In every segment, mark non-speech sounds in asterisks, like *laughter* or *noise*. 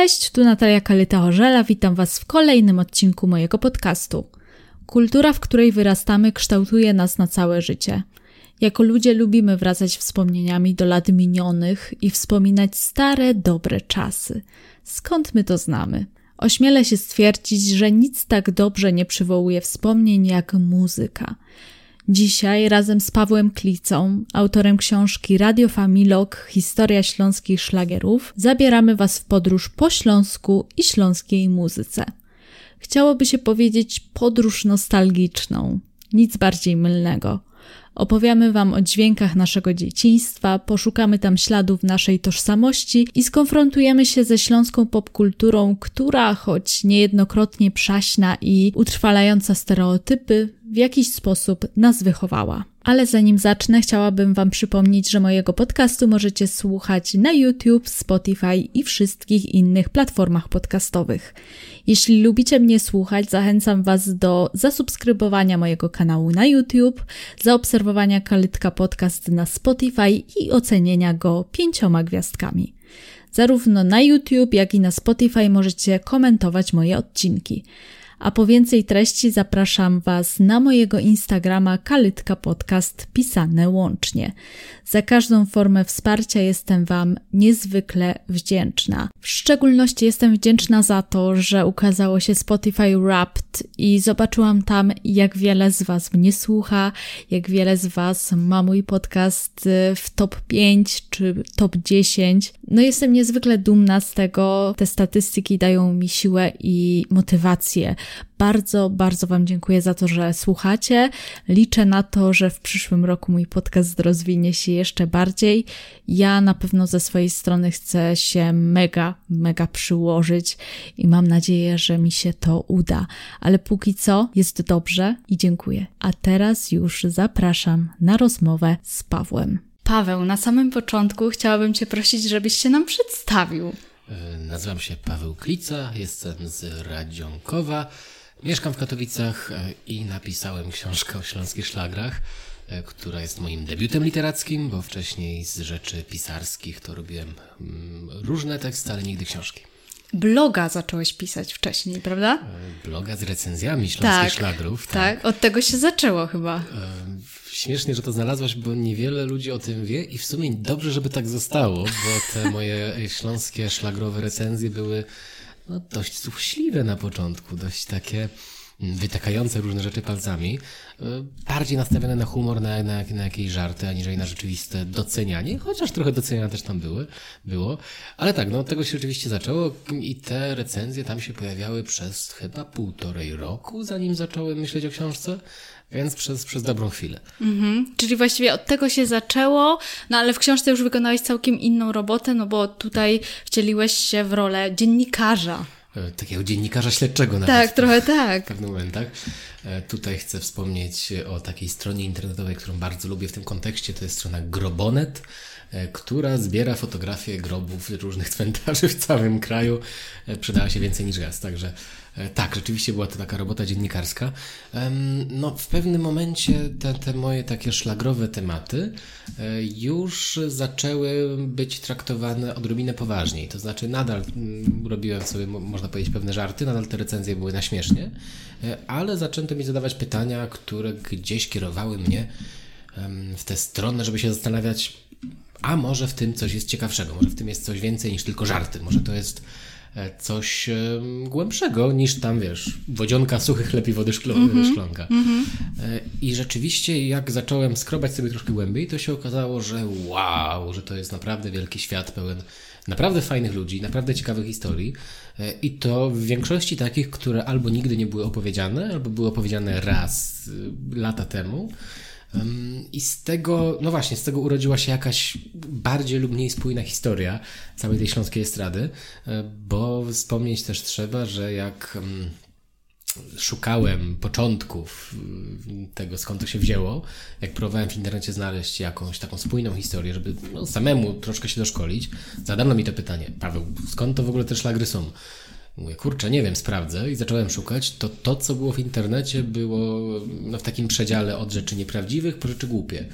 Cześć, tu Natalia Kalyta-Orzela, witam Was w kolejnym odcinku mojego podcastu. Kultura, w której wyrastamy, kształtuje nas na całe życie. Jako ludzie lubimy wracać wspomnieniami do lat minionych i wspominać stare, dobre czasy. Skąd my to znamy? Ośmielę się stwierdzić, że nic tak dobrze nie przywołuje wspomnień jak muzyka. Dzisiaj razem z Pawłem Klicą, autorem książki Radio Familog Historia śląskich szlagierów, zabieramy Was w podróż po Śląsku i śląskiej muzyce. Chciałoby się powiedzieć podróż nostalgiczną. Nic bardziej mylnego. Opowiemy Wam o dźwiękach naszego dzieciństwa, poszukamy tam śladów naszej tożsamości i skonfrontujemy się ze śląską popkulturą, która, choć niejednokrotnie przaśna i utrwalająca stereotypy, w jakiś sposób nas wychowała. Ale zanim zacznę, chciałabym Wam przypomnieć, że mojego podcastu możecie słuchać na YouTube, Spotify i wszystkich innych platformach podcastowych. Jeśli lubicie mnie słuchać, zachęcam Was do zasubskrybowania mojego kanału na YouTube, zaobserwowania Kalitka Podcast na Spotify i ocenienia go pięcioma gwiazdkami. Zarówno na YouTube, jak i na Spotify możecie komentować moje odcinki. A po więcej treści zapraszam Was na mojego Instagrama Kalytka Podcast pisane łącznie. Za każdą formę wsparcia jestem Wam niezwykle wdzięczna. W szczególności jestem wdzięczna za to, że ukazało się Spotify Wrapped i zobaczyłam tam, jak wiele z Was mnie słucha, jak wiele z Was ma mój podcast y, w top 5 czy top 10. No jestem niezwykle dumna z tego. Te statystyki dają mi siłę i motywację. Bardzo, bardzo Wam dziękuję za to, że słuchacie. Liczę na to, że w przyszłym roku mój podcast rozwinie się jeszcze bardziej. Ja na pewno ze swojej strony chcę się mega, mega przyłożyć i mam nadzieję, że mi się to uda. Ale póki co jest dobrze i dziękuję. A teraz już zapraszam na rozmowę z Pawłem. Paweł, na samym początku chciałabym Cię prosić, żebyś się nam przedstawił. E, nazywam się Paweł Klica, jestem z Radzionkowa. Mieszkam w Katowicach e, i napisałem książkę o śląskich szlagrach, e, która jest moim debiutem literackim, bo wcześniej z rzeczy pisarskich to robiłem mm, różne teksty, ale nigdy książki. Bloga zacząłeś pisać wcześniej, prawda? E, bloga z recenzjami śląskich tak, szlagrów. Tak. tak, od tego się zaczęło chyba. Śmiesznie, że to znalazłaś, bo niewiele ludzi o tym wie i w sumie dobrze, żeby tak zostało, bo te *laughs* moje śląskie szlagrowe recenzje były no, dość złośliwe na początku, dość takie wytakające różne rzeczy palcami, e, bardziej nastawione na humor, na, na, na jakieś żarty, aniżeli na rzeczywiste docenianie, chociaż trochę doceniania też tam były, było. Ale tak, no od tego się rzeczywiście zaczęło i te recenzje tam się pojawiały przez chyba półtorej roku, zanim zacząłem myśleć o książce. Więc przez, przez dobrą chwilę. Mhm. Czyli właściwie od tego się zaczęło, no ale w książce już wykonałeś całkiem inną robotę, no bo tutaj wcieliłeś się w rolę dziennikarza. E, takiego dziennikarza śledczego nawet. Tak, trochę tak. W pewnych momentach. E, tutaj chcę wspomnieć o takiej stronie internetowej, którą bardzo lubię w tym kontekście. To jest strona Grobonet, e, która zbiera fotografie grobów różnych cmentarzy w całym kraju. Przydała się więcej niż raz, także tak, rzeczywiście była to taka robota dziennikarska. No, w pewnym momencie te, te moje takie szlagrowe tematy e, już zaczęły być traktowane odrobinę poważniej. To znaczy, nadal mm, robiłem sobie, można powiedzieć, pewne żarty, nadal te recenzje były na śmiesznie, e, ale zaczęto mi zadawać pytania, które gdzieś kierowały mnie w tę stronę, żeby się zastanawiać, a może w tym coś jest ciekawszego, może w tym jest coś więcej niż tylko żarty, może to jest E, coś głębszego niż tam, wiesz, wodzionka, suchy chleb i wody szklo mm -hmm. szklonka. Mm -hmm. I rzeczywiście, jak zacząłem skrobać sobie troszkę głębiej, to się okazało, że wow, że to jest naprawdę wielki świat pełen naprawdę fajnych ludzi, naprawdę ciekawych historii. E, I to w większości takich, które albo nigdy nie były opowiedziane, albo były opowiedziane raz lata temu. I z tego, no właśnie, z tego urodziła się jakaś bardziej lub mniej spójna historia całej tej śląskiej estrady, e, bo wspomnieć też trzeba, że jak szukałem początków tego, skąd to się wzięło, jak próbowałem w internecie znaleźć jakąś taką spójną historię, żeby no, samemu troszkę się doszkolić, zadano mi to pytanie, Paweł, skąd to w ogóle te szlagry są? Mówię, kurczę, nie wiem, sprawdzę i zacząłem szukać. To to, co było w internecie, było no, w takim przedziale od rzeczy nieprawdziwych po rzeczy głupie.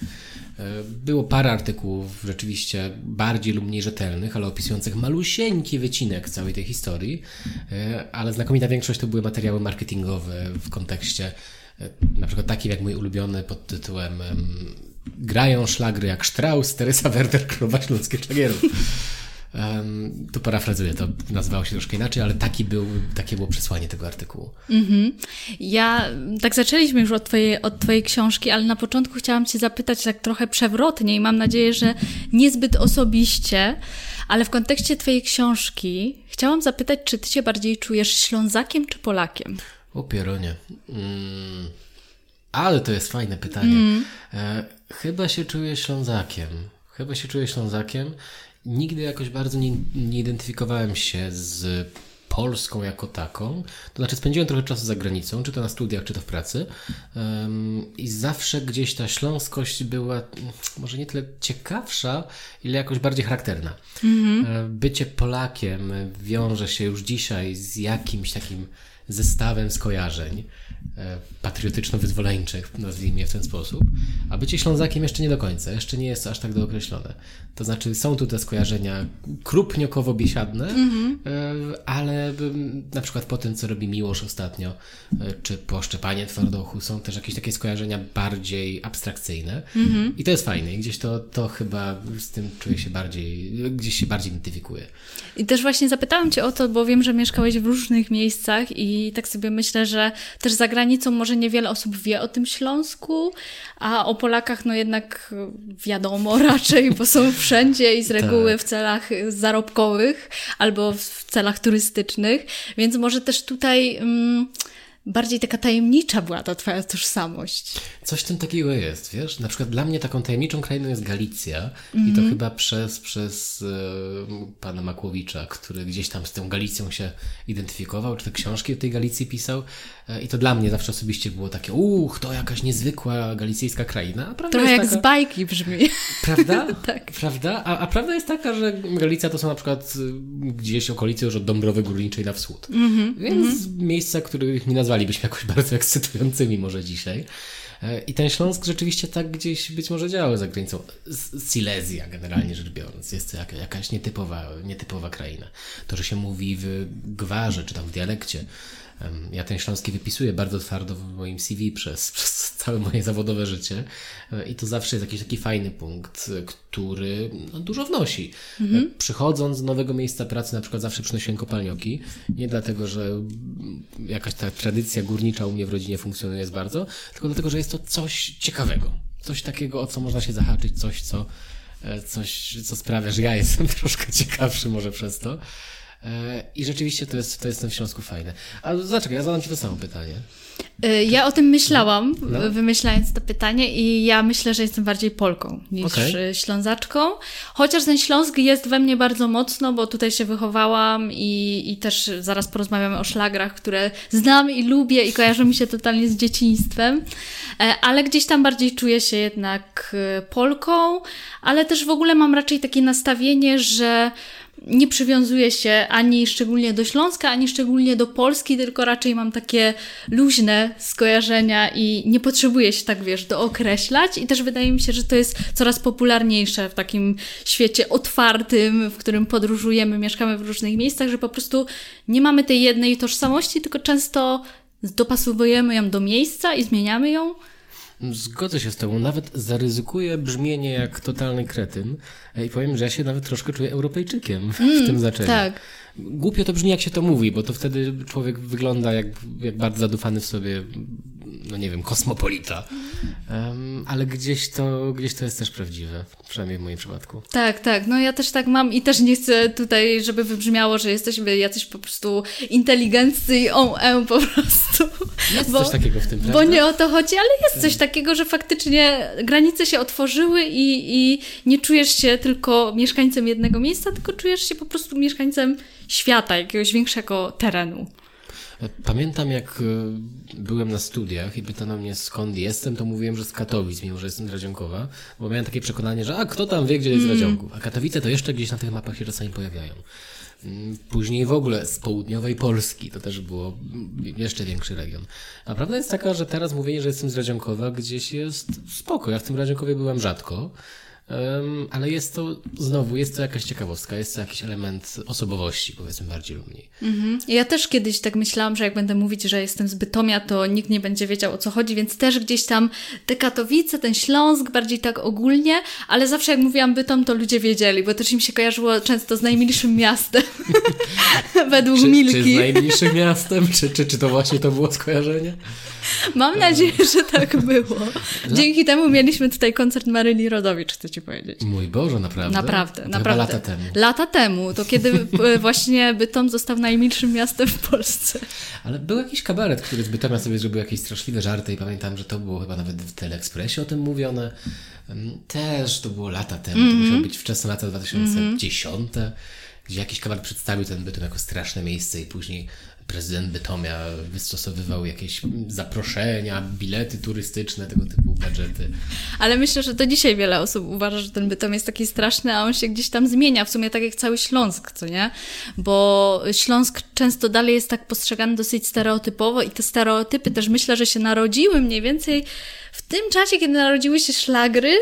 E, było parę artykułów rzeczywiście bardziej lub mniej rzetelnych, ale opisujących malusieńki wycinek całej tej historii, e, ale znakomita większość to były materiały marketingowe w kontekście e, na przykład taki jak mój ulubiony pod tytułem Grają szlagry jak Strauss, Teresa Werder, Królowa Śląskich Szlagierów. Um, to parafrazuję, to nazywało się troszkę inaczej, ale taki był, takie było przesłanie tego artykułu. Mm-hmm. Ja, tak zaczęliśmy już od twojej, od twojej książki, ale na początku chciałam Cię zapytać tak trochę przewrotnie i mam nadzieję, że niezbyt osobiście, ale w kontekście Twojej książki chciałam zapytać, czy Ty się bardziej czujesz Ślązakiem czy Polakiem? O pieronie. Mm, ale to jest fajne pytanie. Mm. E, chyba się czuję Ślązakiem. Chyba się czuję Ślązakiem nigdy jakoś bardzo nie, nie identyfikowałem się z Polską jako taką. To znaczy, spędziłem trochę czasu za granicą, czy to na studiach, czy to w pracy. Um, I zawsze gdzieś ta śląskość była może nie tyle ciekawsza, ile jakoś bardziej charakterna. Mm-hmm. Bycie Polakiem wiąże się już dzisiaj z jakimś takim zestawem skojarzeń. E, patriotyczno-wyzwoleńczych, nazwijmy je w ten sposób, a bycie Ślązakiem jeszcze nie do końca, jeszcze nie jest aż tak dookreślone. To znaczy są tu te skojarzenia krupniokowo-biesiadne, mm-hmm. ale na przykład po tym, co robi Miłosz ostatnio, e, czy po Szczepanie Twardochu, są też jakieś takie skojarzenia bardziej abstrakcyjne mm-hmm. i to jest fajne i gdzieś to, to chyba z tym czuję się bardziej, gdzieś się bardziej identyfikuję. I też właśnie zapytałam Cię o to, bo wiem, że mieszkałeś w różnych miejscach i tak sobie myślę, że też za granicą może niewiele osób wie o tym Śląsku, a o Polakach no jednak wiadomo *laughs* raczej, bo są wszędzie i z reguły tak. w celach zarobkowych albo w celach turystycznych, więc może też tutaj... Mm, bardziej taka tajemnicza była ta twoja tożsamość. Coś tym takiego jest, wiesz? Na przykład dla mnie taką tajemniczą krainą jest Galicja mm -hmm. i to mhm. chyba przez, przez e, pana Makłowicza, który gdzieś tam z tą Galicją się identyfikował, czy te książki o tej Galicji pisał e, i to dla mnie zawsze osobiście było takie, uch, to jakaś niezwykła galicyjska kraina. A Trochę jak taka... z bajki brzmi. Prawda? *laughs* tak. Prawda? A, a prawda jest taka, że Galicja to są na przykład gdzieś okolice już od Dąbrowy Górniczej na wschód. Mm -hmm. Więc mm -hmm. miejsca, których nie nazwali nazwalibyśmy jakoś *laughs* bardzo ekscytującymi może dzisiaj. E, I ten Śląsk rzeczywiście tak gdzieś być może działał za granicą. Silesia generalnie rzecz biorąc. Jest to jakaś nietypowa, nietypowa kraina. To, że się mówi w gwarze, czy tam w dialekcie, ja ten śląski wypisuję bardzo twardo w moim CV przez, *laughs* przez całe moje zawodowe życie e, i to zawsze jest jakiś taki fajny punkt, który no, dużo wnosi. Mhm. Przychodząc z nowego miejsca pracy, na przykład zawsze przynosiłem kopalnioki, nie dlatego, że jakaś ta tradycja górnicza u mnie w rodzinie funkcjonuje jest bardzo, tylko dlatego, że jest to coś ciekawego. Coś takiego, o co można się zahaczyć, coś, co, e, coś, co sprawia, że ja jestem *laughs* troszkę ciekawszy może przez to. E, I rzeczywiście to jest, to jest w Śląsku fajne. A zaczekaj, ja zadam Ci to samo pytanie. E, ja o tym myślałam, no. wymyślając to pytanie i ja myślę, że jestem bardziej Polką niż okay. Ślązaczką. Chociaż ten Śląsk jest we mnie bardzo mocno, bo tutaj się wychowałam i, i też zaraz porozmawiamy o szlagrach, które znam i lubię i kojarzą mi się totalnie z dzieciństwem. E, ale gdzieś tam bardziej czuję się jednak Polką, ale też w ogóle mam raczej takie nastawienie, że nie przywiązuję się ani szczególnie do Śląska, ani szczególnie do Polski, tylko raczej mam takie luźne skojarzenia i nie potrzebuję się tak, wiesz, dookreślać i też wydaje mi się, że to jest coraz popularniejsze w takim świecie otwartym, w którym podróżujemy, mieszkamy w różnych miejscach, że po prostu nie mamy tej jednej tożsamości, tylko często dopasowujemy ją do miejsca i zmieniamy ją. Zgodzę się z Tobą. Nawet zaryzykuję brzmienie jak totalny kretyn i powiem, że ja się nawet troszkę czuję Europejczykiem w mm, tym zaczęciu. Tak. Głupio to brzmi, jak się to mówi, bo to wtedy człowiek wygląda jak, jak bardzo zadufany w sobie no nie wiem, kosmopolita. Um, ale gdzieś to, gdzieś to jest też prawdziwe, przynajmniej w moim przypadku. Tak, tak. No ja też tak mam i też nie chcę tutaj, żeby wybrzmiało, że jesteśmy jacyś po prostu inteligenccy i on e po prostu. Jest bo, coś takiego w tym, prawda? Bo nie o to chodzi, ale jest coś tak. takiego, że faktycznie granice się otworzyły i, i nie czujesz się tylko mieszkańcem jednego miejsca, tylko czujesz się po prostu mieszkańcem świata, jakiegoś większego terenu. Pamiętam, jak e, byłem na studiach i pytano mnie skąd jestem, to mówiłem, że z Katowic, mimo że jestem z Radzionkowa, bo miałem takie przekonanie, że a kto tam wie, gdzie jest mm. Radzionków, a Katowice to jeszcze gdzieś na tych mapach się czasami pojawiają. Mm, później w ogóle z południowej Polski, to też było jeszcze większy region. A prawda jest taka, że teraz mówienie, że jestem z Radzionkowa gdzieś jest spoko. Ja w tym Radzionkowie byłem rzadko. Um, ale jest to, znowu, jest to jakaś ciekawostka, jest to jakiś element osobowości, powiedzmy bardziej lub mniej. Mhm. Ja też kiedyś tak myślałam, że jak będę mówić, że jestem z Bytomia, to nikt nie będzie wiedział o co chodzi, więc też gdzieś tam te Katowice, ten Śląsk, bardziej tak ogólnie, ale zawsze jak mówiłam Bytom, to ludzie wiedzieli, bo też im się kojarzyło często z najmilszym miastem, *laughs* według czy, Milki. Czy z najmilszym miastem, czy, czy, czy to właśnie to było skojarzenie? Mam nadzieję, że tak było. Dzięki temu mieliśmy tutaj koncert Maryli Rodowicz, chcę ci powiedzieć. Mój Boże, naprawdę? Naprawdę, to naprawdę. lata temu. Lata temu, to kiedy e, *laughs* właśnie Bytom został najmilszym miastem w Polsce. Ale był jakiś kabaret, który z Bytomia sobie zrobił jakieś straszliwe żarty i pamiętam, że to było chyba nawet w Teleekspresie o tym mówione. Też to było lata temu, mm -hmm. to musiało być wczesne lata 2010, mm -hmm. Gdzie jakiś kabaret przedstawił ten Bytom jako straszne miejsce i później prezydent Bytomia wystosowywał jakieś zaproszenia, bilety turystyczne, tego typu budżety. Ale myślę, że do dzisiaj wiele osób uważa, że ten Bytom jest taki straszny, a on się gdzieś tam zmienia, w sumie tak jak cały Śląsk, co nie? Bo Śląsk często dalej jest tak postrzegany dosyć stereotypowo i te stereotypy też myślę, że się narodziły mniej więcej w tym czasie, kiedy narodziły się szlagry,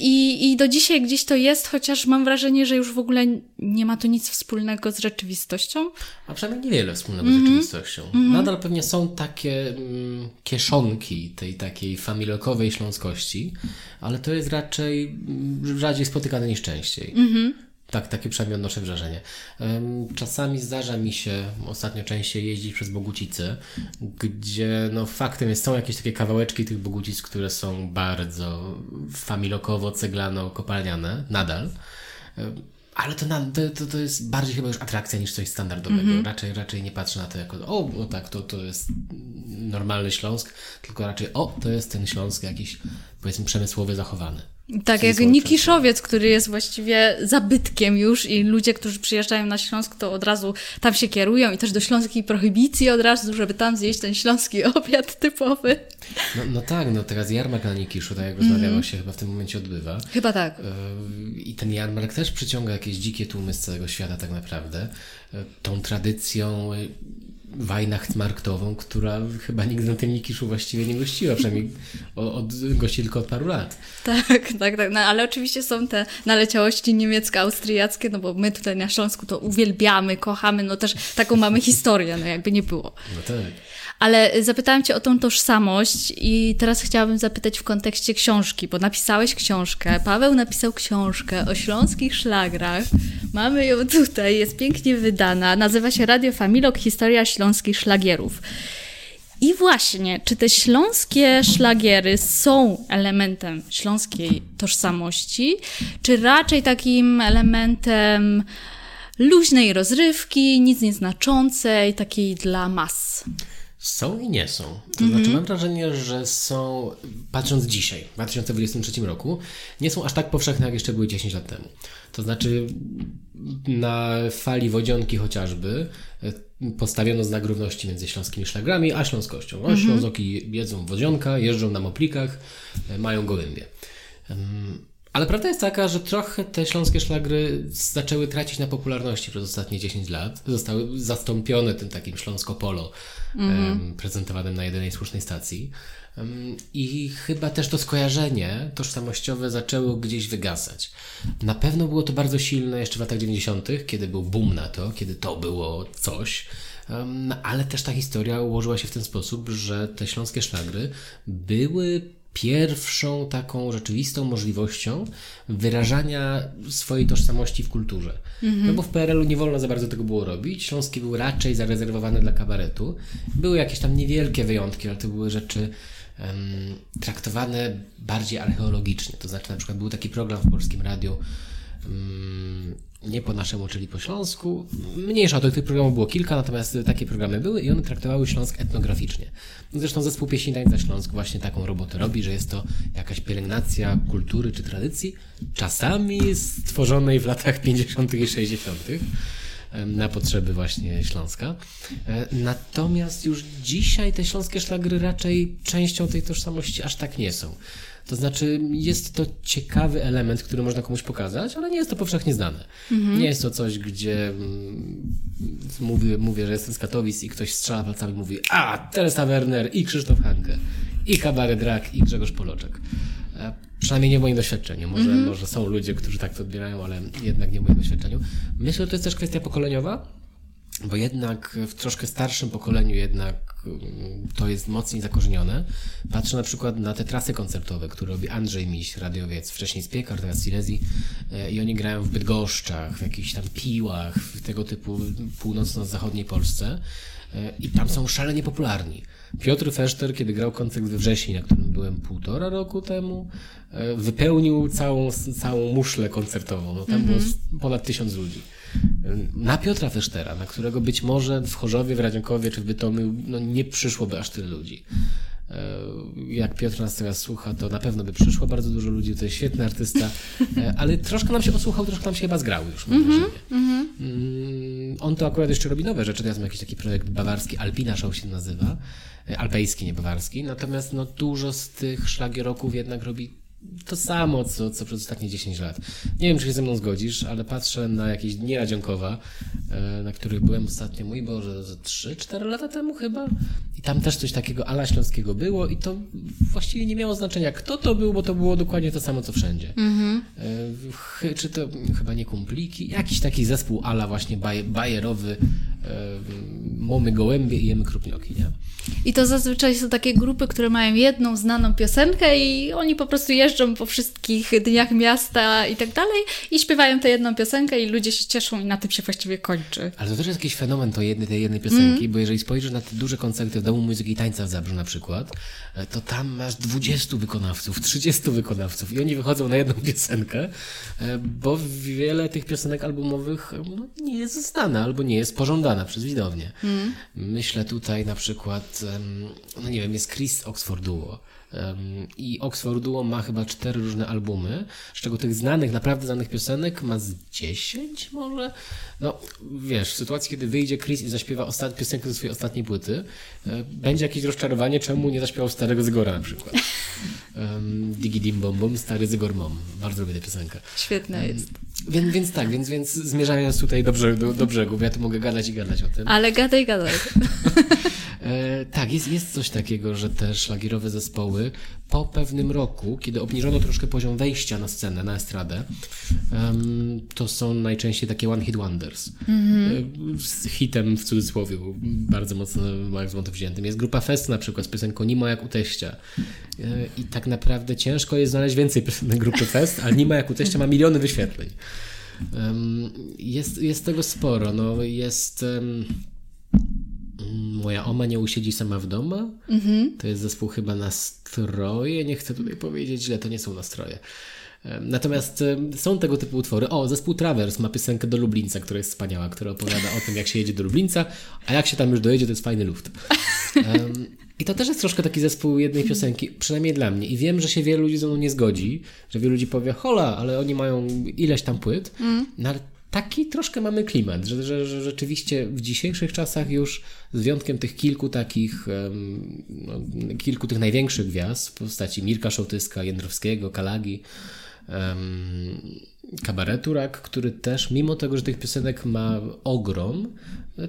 I, I do dzisiaj gdzieś to jest, chociaż mam wrażenie, że już w ogóle nie ma to nic wspólnego z rzeczywistością. A przynajmniej niewiele wspólnego mm -hmm. z mhm. rzeczywistością. Mm -hmm. Nadal pewnie są takie mm, kieszonki tej takiej familokowej śląskości, ale to jest raczej mm, rzadziej spotykane niż częściej. -hmm. Tak, takie przynajmniej odnoszę wrażenie. Czasami zdarza mi się ostatnio częściej jeździć przez Bogucice, gdzie no faktem jest, są jakieś takie kawałeczki tych Bogucic, które są bardzo familokowo, ceglano, kopalniane, nadal. Ale to, na, to, to, jest bardziej chyba już atrakcja niż coś standardowego. Mm -hmm. Raczej, raczej nie patrzę na to jako, o, no tak, to, to jest normalny Śląsk, tylko raczej, o, to jest ten Śląsk jakiś, powiedzmy, przemysłowy, zachowany. Tak, jak Nikiszowiec, który jest właściwie zabytkiem już i ludzie, którzy przyjeżdżają na Śląsk, to od razu tam się kierują i też do śląskiej prohibicji od razu, żeby tam zjeść ten śląski *laughs* obiad typowy. No, no tak, no teraz jarmark na Nikiszu, tak jak rozmawiało mm. się, chyba w tym momencie odbywa. Chyba tak. I ten jarmark też przyciąga jakieś dzikie tłumy z całego świata tak naprawdę. E, tą tradycją Weihnachtsmarktową, która chyba nigdy na tym Nikiszu właściwie nie gościła, przynajmniej od, gości tylko od paru lat. Tak, tak, tak. No, ale oczywiście są te naleciałości niemiecko-austriackie, no bo my tutaj na Śląsku to uwielbiamy, kochamy, no też taką mamy historię, no jakby nie było. No tak. Ale zapytałam Cię o tą tożsamość i teraz chciałabym zapytać w kontekście książki, bo napisałeś książkę, Paweł napisał książkę o śląskich szlagrach. Mamy ją tutaj, jest pięknie wydana, nazywa się Radio Familok Historia Śląskich Szlagierów. I właśnie, czy te śląskie szlagiery są elementem śląskiej tożsamości, czy raczej takim elementem luźnej rozrywki, nic nieznaczącej, takiej dla mas? Są i nie są. To mm -hmm. znaczy, mam wrażenie, że są, patrząc dzisiaj, w 2023 roku, nie są aż tak powszechne, jak jeszcze były 10 lat temu. To znaczy, na fali wodzionki chociażby e, postawiono znak równości między śląskimi szlagrami a śląskością. No, mm -hmm. Ślązoki jedzą wodzionka, jeżdżą na moplikach, e, mają gołębie. Ale prawda jest taka, że trochę te śląskie szlagry zaczęły tracić na popularności przez ostatnie 10 lat. Zostały zastąpione tym takim śląsko polo mm. prezentowanym na jedynej słusznej stacji. I chyba też to skojarzenie tożsamościowe zaczęło gdzieś wygasać. Na pewno było to bardzo silne jeszcze w latach 90., kiedy był boom na to, kiedy to było coś. Ale też ta historia ułożyła się w ten sposób, że te śląskie szlagry były pierwszą taką rzeczywistą możliwością wyrażania swojej tożsamości w kulturze. Mhm. No bo w PRL-u nie wolno za bardzo tego było robić. Śląski był raczej zarezerwowany dla kabaretu. Były jakieś tam niewielkie wyjątki, ale to były rzeczy um, traktowane bardziej archeologicznie. To znaczy na przykład był taki program w Polskim Radiu nie po naszemu, czyli po śląsku. Mniejsza, to tych programów było kilka, natomiast takie programy były i one traktowały Śląsk etnograficznie. Zresztą zespół Pieśni za Śląsk właśnie taką robotę robi, że jest to jakaś pielęgnacja kultury czy tradycji, czasami stworzonej w latach 50. i 60. na potrzeby właśnie Śląska. Natomiast już dzisiaj te śląskie szlagry raczej częścią tej tożsamości aż tak nie są. To znaczy, jest to ciekawy element, który można komuś pokazać, ale nie jest to powszechnie znane. Mhm. Nie jest to coś, gdzie mm, mówię, mówię, że jestem z Katowic i ktoś strzela palcami i mówi a, Teresa Werner i Krzysztof Hanke, i Kabaret Drak, i Grzegorz Poloczek. E, przynajmniej nie w moim doświadczeniu. Może, mhm. może są ludzie, którzy tak to odbierają, ale jednak nie w moim doświadczeniu. Myślę, że to jest też kwestia pokoleniowa, bo jednak w troszkę starszym pokoleniu jednak to jest mocniej zakorzenione. Patrzę na przykład na te trasy koncertowe, które robi Andrzej Miś, radiowiec, wcześniej z Piekar, teraz Silesii e, i oni grają w Bydgoszczach, w jakichś tam Piłach, w tego typu północno-zachodniej Polsce e, i tam są szalenie popularni. Piotr Feszter, kiedy grał koncert we wrześniu, na którym byłem półtora roku temu, e, wypełnił całą, całą muszlę koncertową. No, tam mm -hmm. było mhm. ponad tysiąc ludzi na Piotra Feштera, na którego być może w Chorzowie, w Radzionkowie czy w Bytomiu no, nie przyszłoby aż tyle ludzi. E, jak Piotr nas teraz słucha, to na pewno by przyszło bardzo dużo ludzi, to jest świetny artysta, e, ale troszkę nam się osłuchał, troszkę nam się chyba zgrał już, mam mm -hmm, mm -hmm. On to akurat jeszcze robi nowe rzeczy, teraz ma jakiś taki projekt bawarski, Alpina Show się nazywa, e, alpejski, nie bawarski, natomiast no, dużo z tych szlagieroków jednak robi to samo, co, co przez ostatnie 10 lat. Nie wiem, czy się ze mną zgodzisz, ale patrzę na jakieś dni Radzionkowa, e, na których byłem ostatnio, mój Boże, 3-4 lata temu chyba. I tam też coś takiego ala śląskiego było i to właściwie nie miało znaczenia, kto to był, bo to było dokładnie to samo, co wszędzie. Mm-hmm. Czy to chyba nie kumpliki, jakiś taki zespół ala właśnie baj, bajerowy, e, mamy gołębie i jemy krupnioki, nie? I to zazwyczaj są takie grupy, które mają jedną znaną piosenkę i oni po prostu jeżdżą po wszystkich dniach miasta i tak dalej i śpiewają tę jedną piosenkę i ludzie się cieszą i na tym się właściwie kończy. Ale to też jest jakiś fenomen to jednej, tej jednej piosenki, mm. bo jeżeli spojrzysz na te duże koncerty w Domu Muzyki i Tańca w Zabrzu na przykład, e, to tam masz 20 wykonawców, 30 wykonawców i oni wychodzą na jedną piosenkę, e, bo wiele tych piosenek albumowych no, nie jest znana albo nie jest pożądana przez widownię. Mm. Myślę tutaj na przykład no nie wiem, jest Chris Oxford Duo. I Oxford Duo ma chyba cztery różne albumy, z czego tych znanych, naprawdę znanych piosenek ma z dziesięć może? No, wiesz, w sytuacji, kiedy wyjdzie Chris i zaśpiewa ostatnią piosenkę ze swojej ostatniej płyty, e, będzie jakieś rozczarowanie, czemu nie zaśpiewał starego Zygora na przykład. *laughs* Um, Digi Dim Bom Bom, stary Zygor Mom. Bardzo lubię tę piosenkę. Świetna jest. Więc, więc tak, więc, więc zmierzając tutaj do, brzegu, do, do brzegu, ja tu mogę gadać i gadać o tym. Ale gadaj, gadaj. *laughs* E, tak, jest, jest coś takiego, że te szlagierowe zespoły po pewnym roku, kiedy obniżono troszkę poziom wejścia na scenę, na estradę, um, to są najczęściej takie one hit wonders. Mm-hmm. Z hitem w cudzysłowie, bardzo mocno bardzo mocno wziętym. Jest grupa Fest na przykład z piosenką Nimo jak u teścia. E, I tak naprawdę ciężko jest znaleźć więcej piosenek grupy Fest, a Nimo jak u teścia ma miliony wyświetleń. Um, jest, jest tego sporo. No, jest... Um, Moja oma nie usiedzi sama w domu. Mhm. To jest zespół chyba nastroje. Nie chcę tutaj powiedzieć źle, to nie są nastroje. Natomiast są tego typu utwory. O, zespół Travers ma piosenkę do Lublińca, która jest wspaniała, która opowiada o tym, jak się jedzie do Lublińca, a jak się tam już dojedzie, to jest fajny luft. Um, I to też jest troszkę taki zespół jednej piosenki, przynajmniej dla mnie. I wiem, że się wielu ludzi ze mną nie zgodzi, że wielu ludzi powie, hola, ale oni mają ileś tam płyt. Mm. No ale taki troszkę mamy klimat, że, że, że, rzeczywiście w dzisiejszych czasach już z wyjątkiem tych kilku takich, no, kilku tych największych gwiazd w postaci Mirka Szołtyska, Jędrowskiego, Kalagi, um, Kabaretu Rak, który też, mimo tego, że tych piosenek ma ogrom,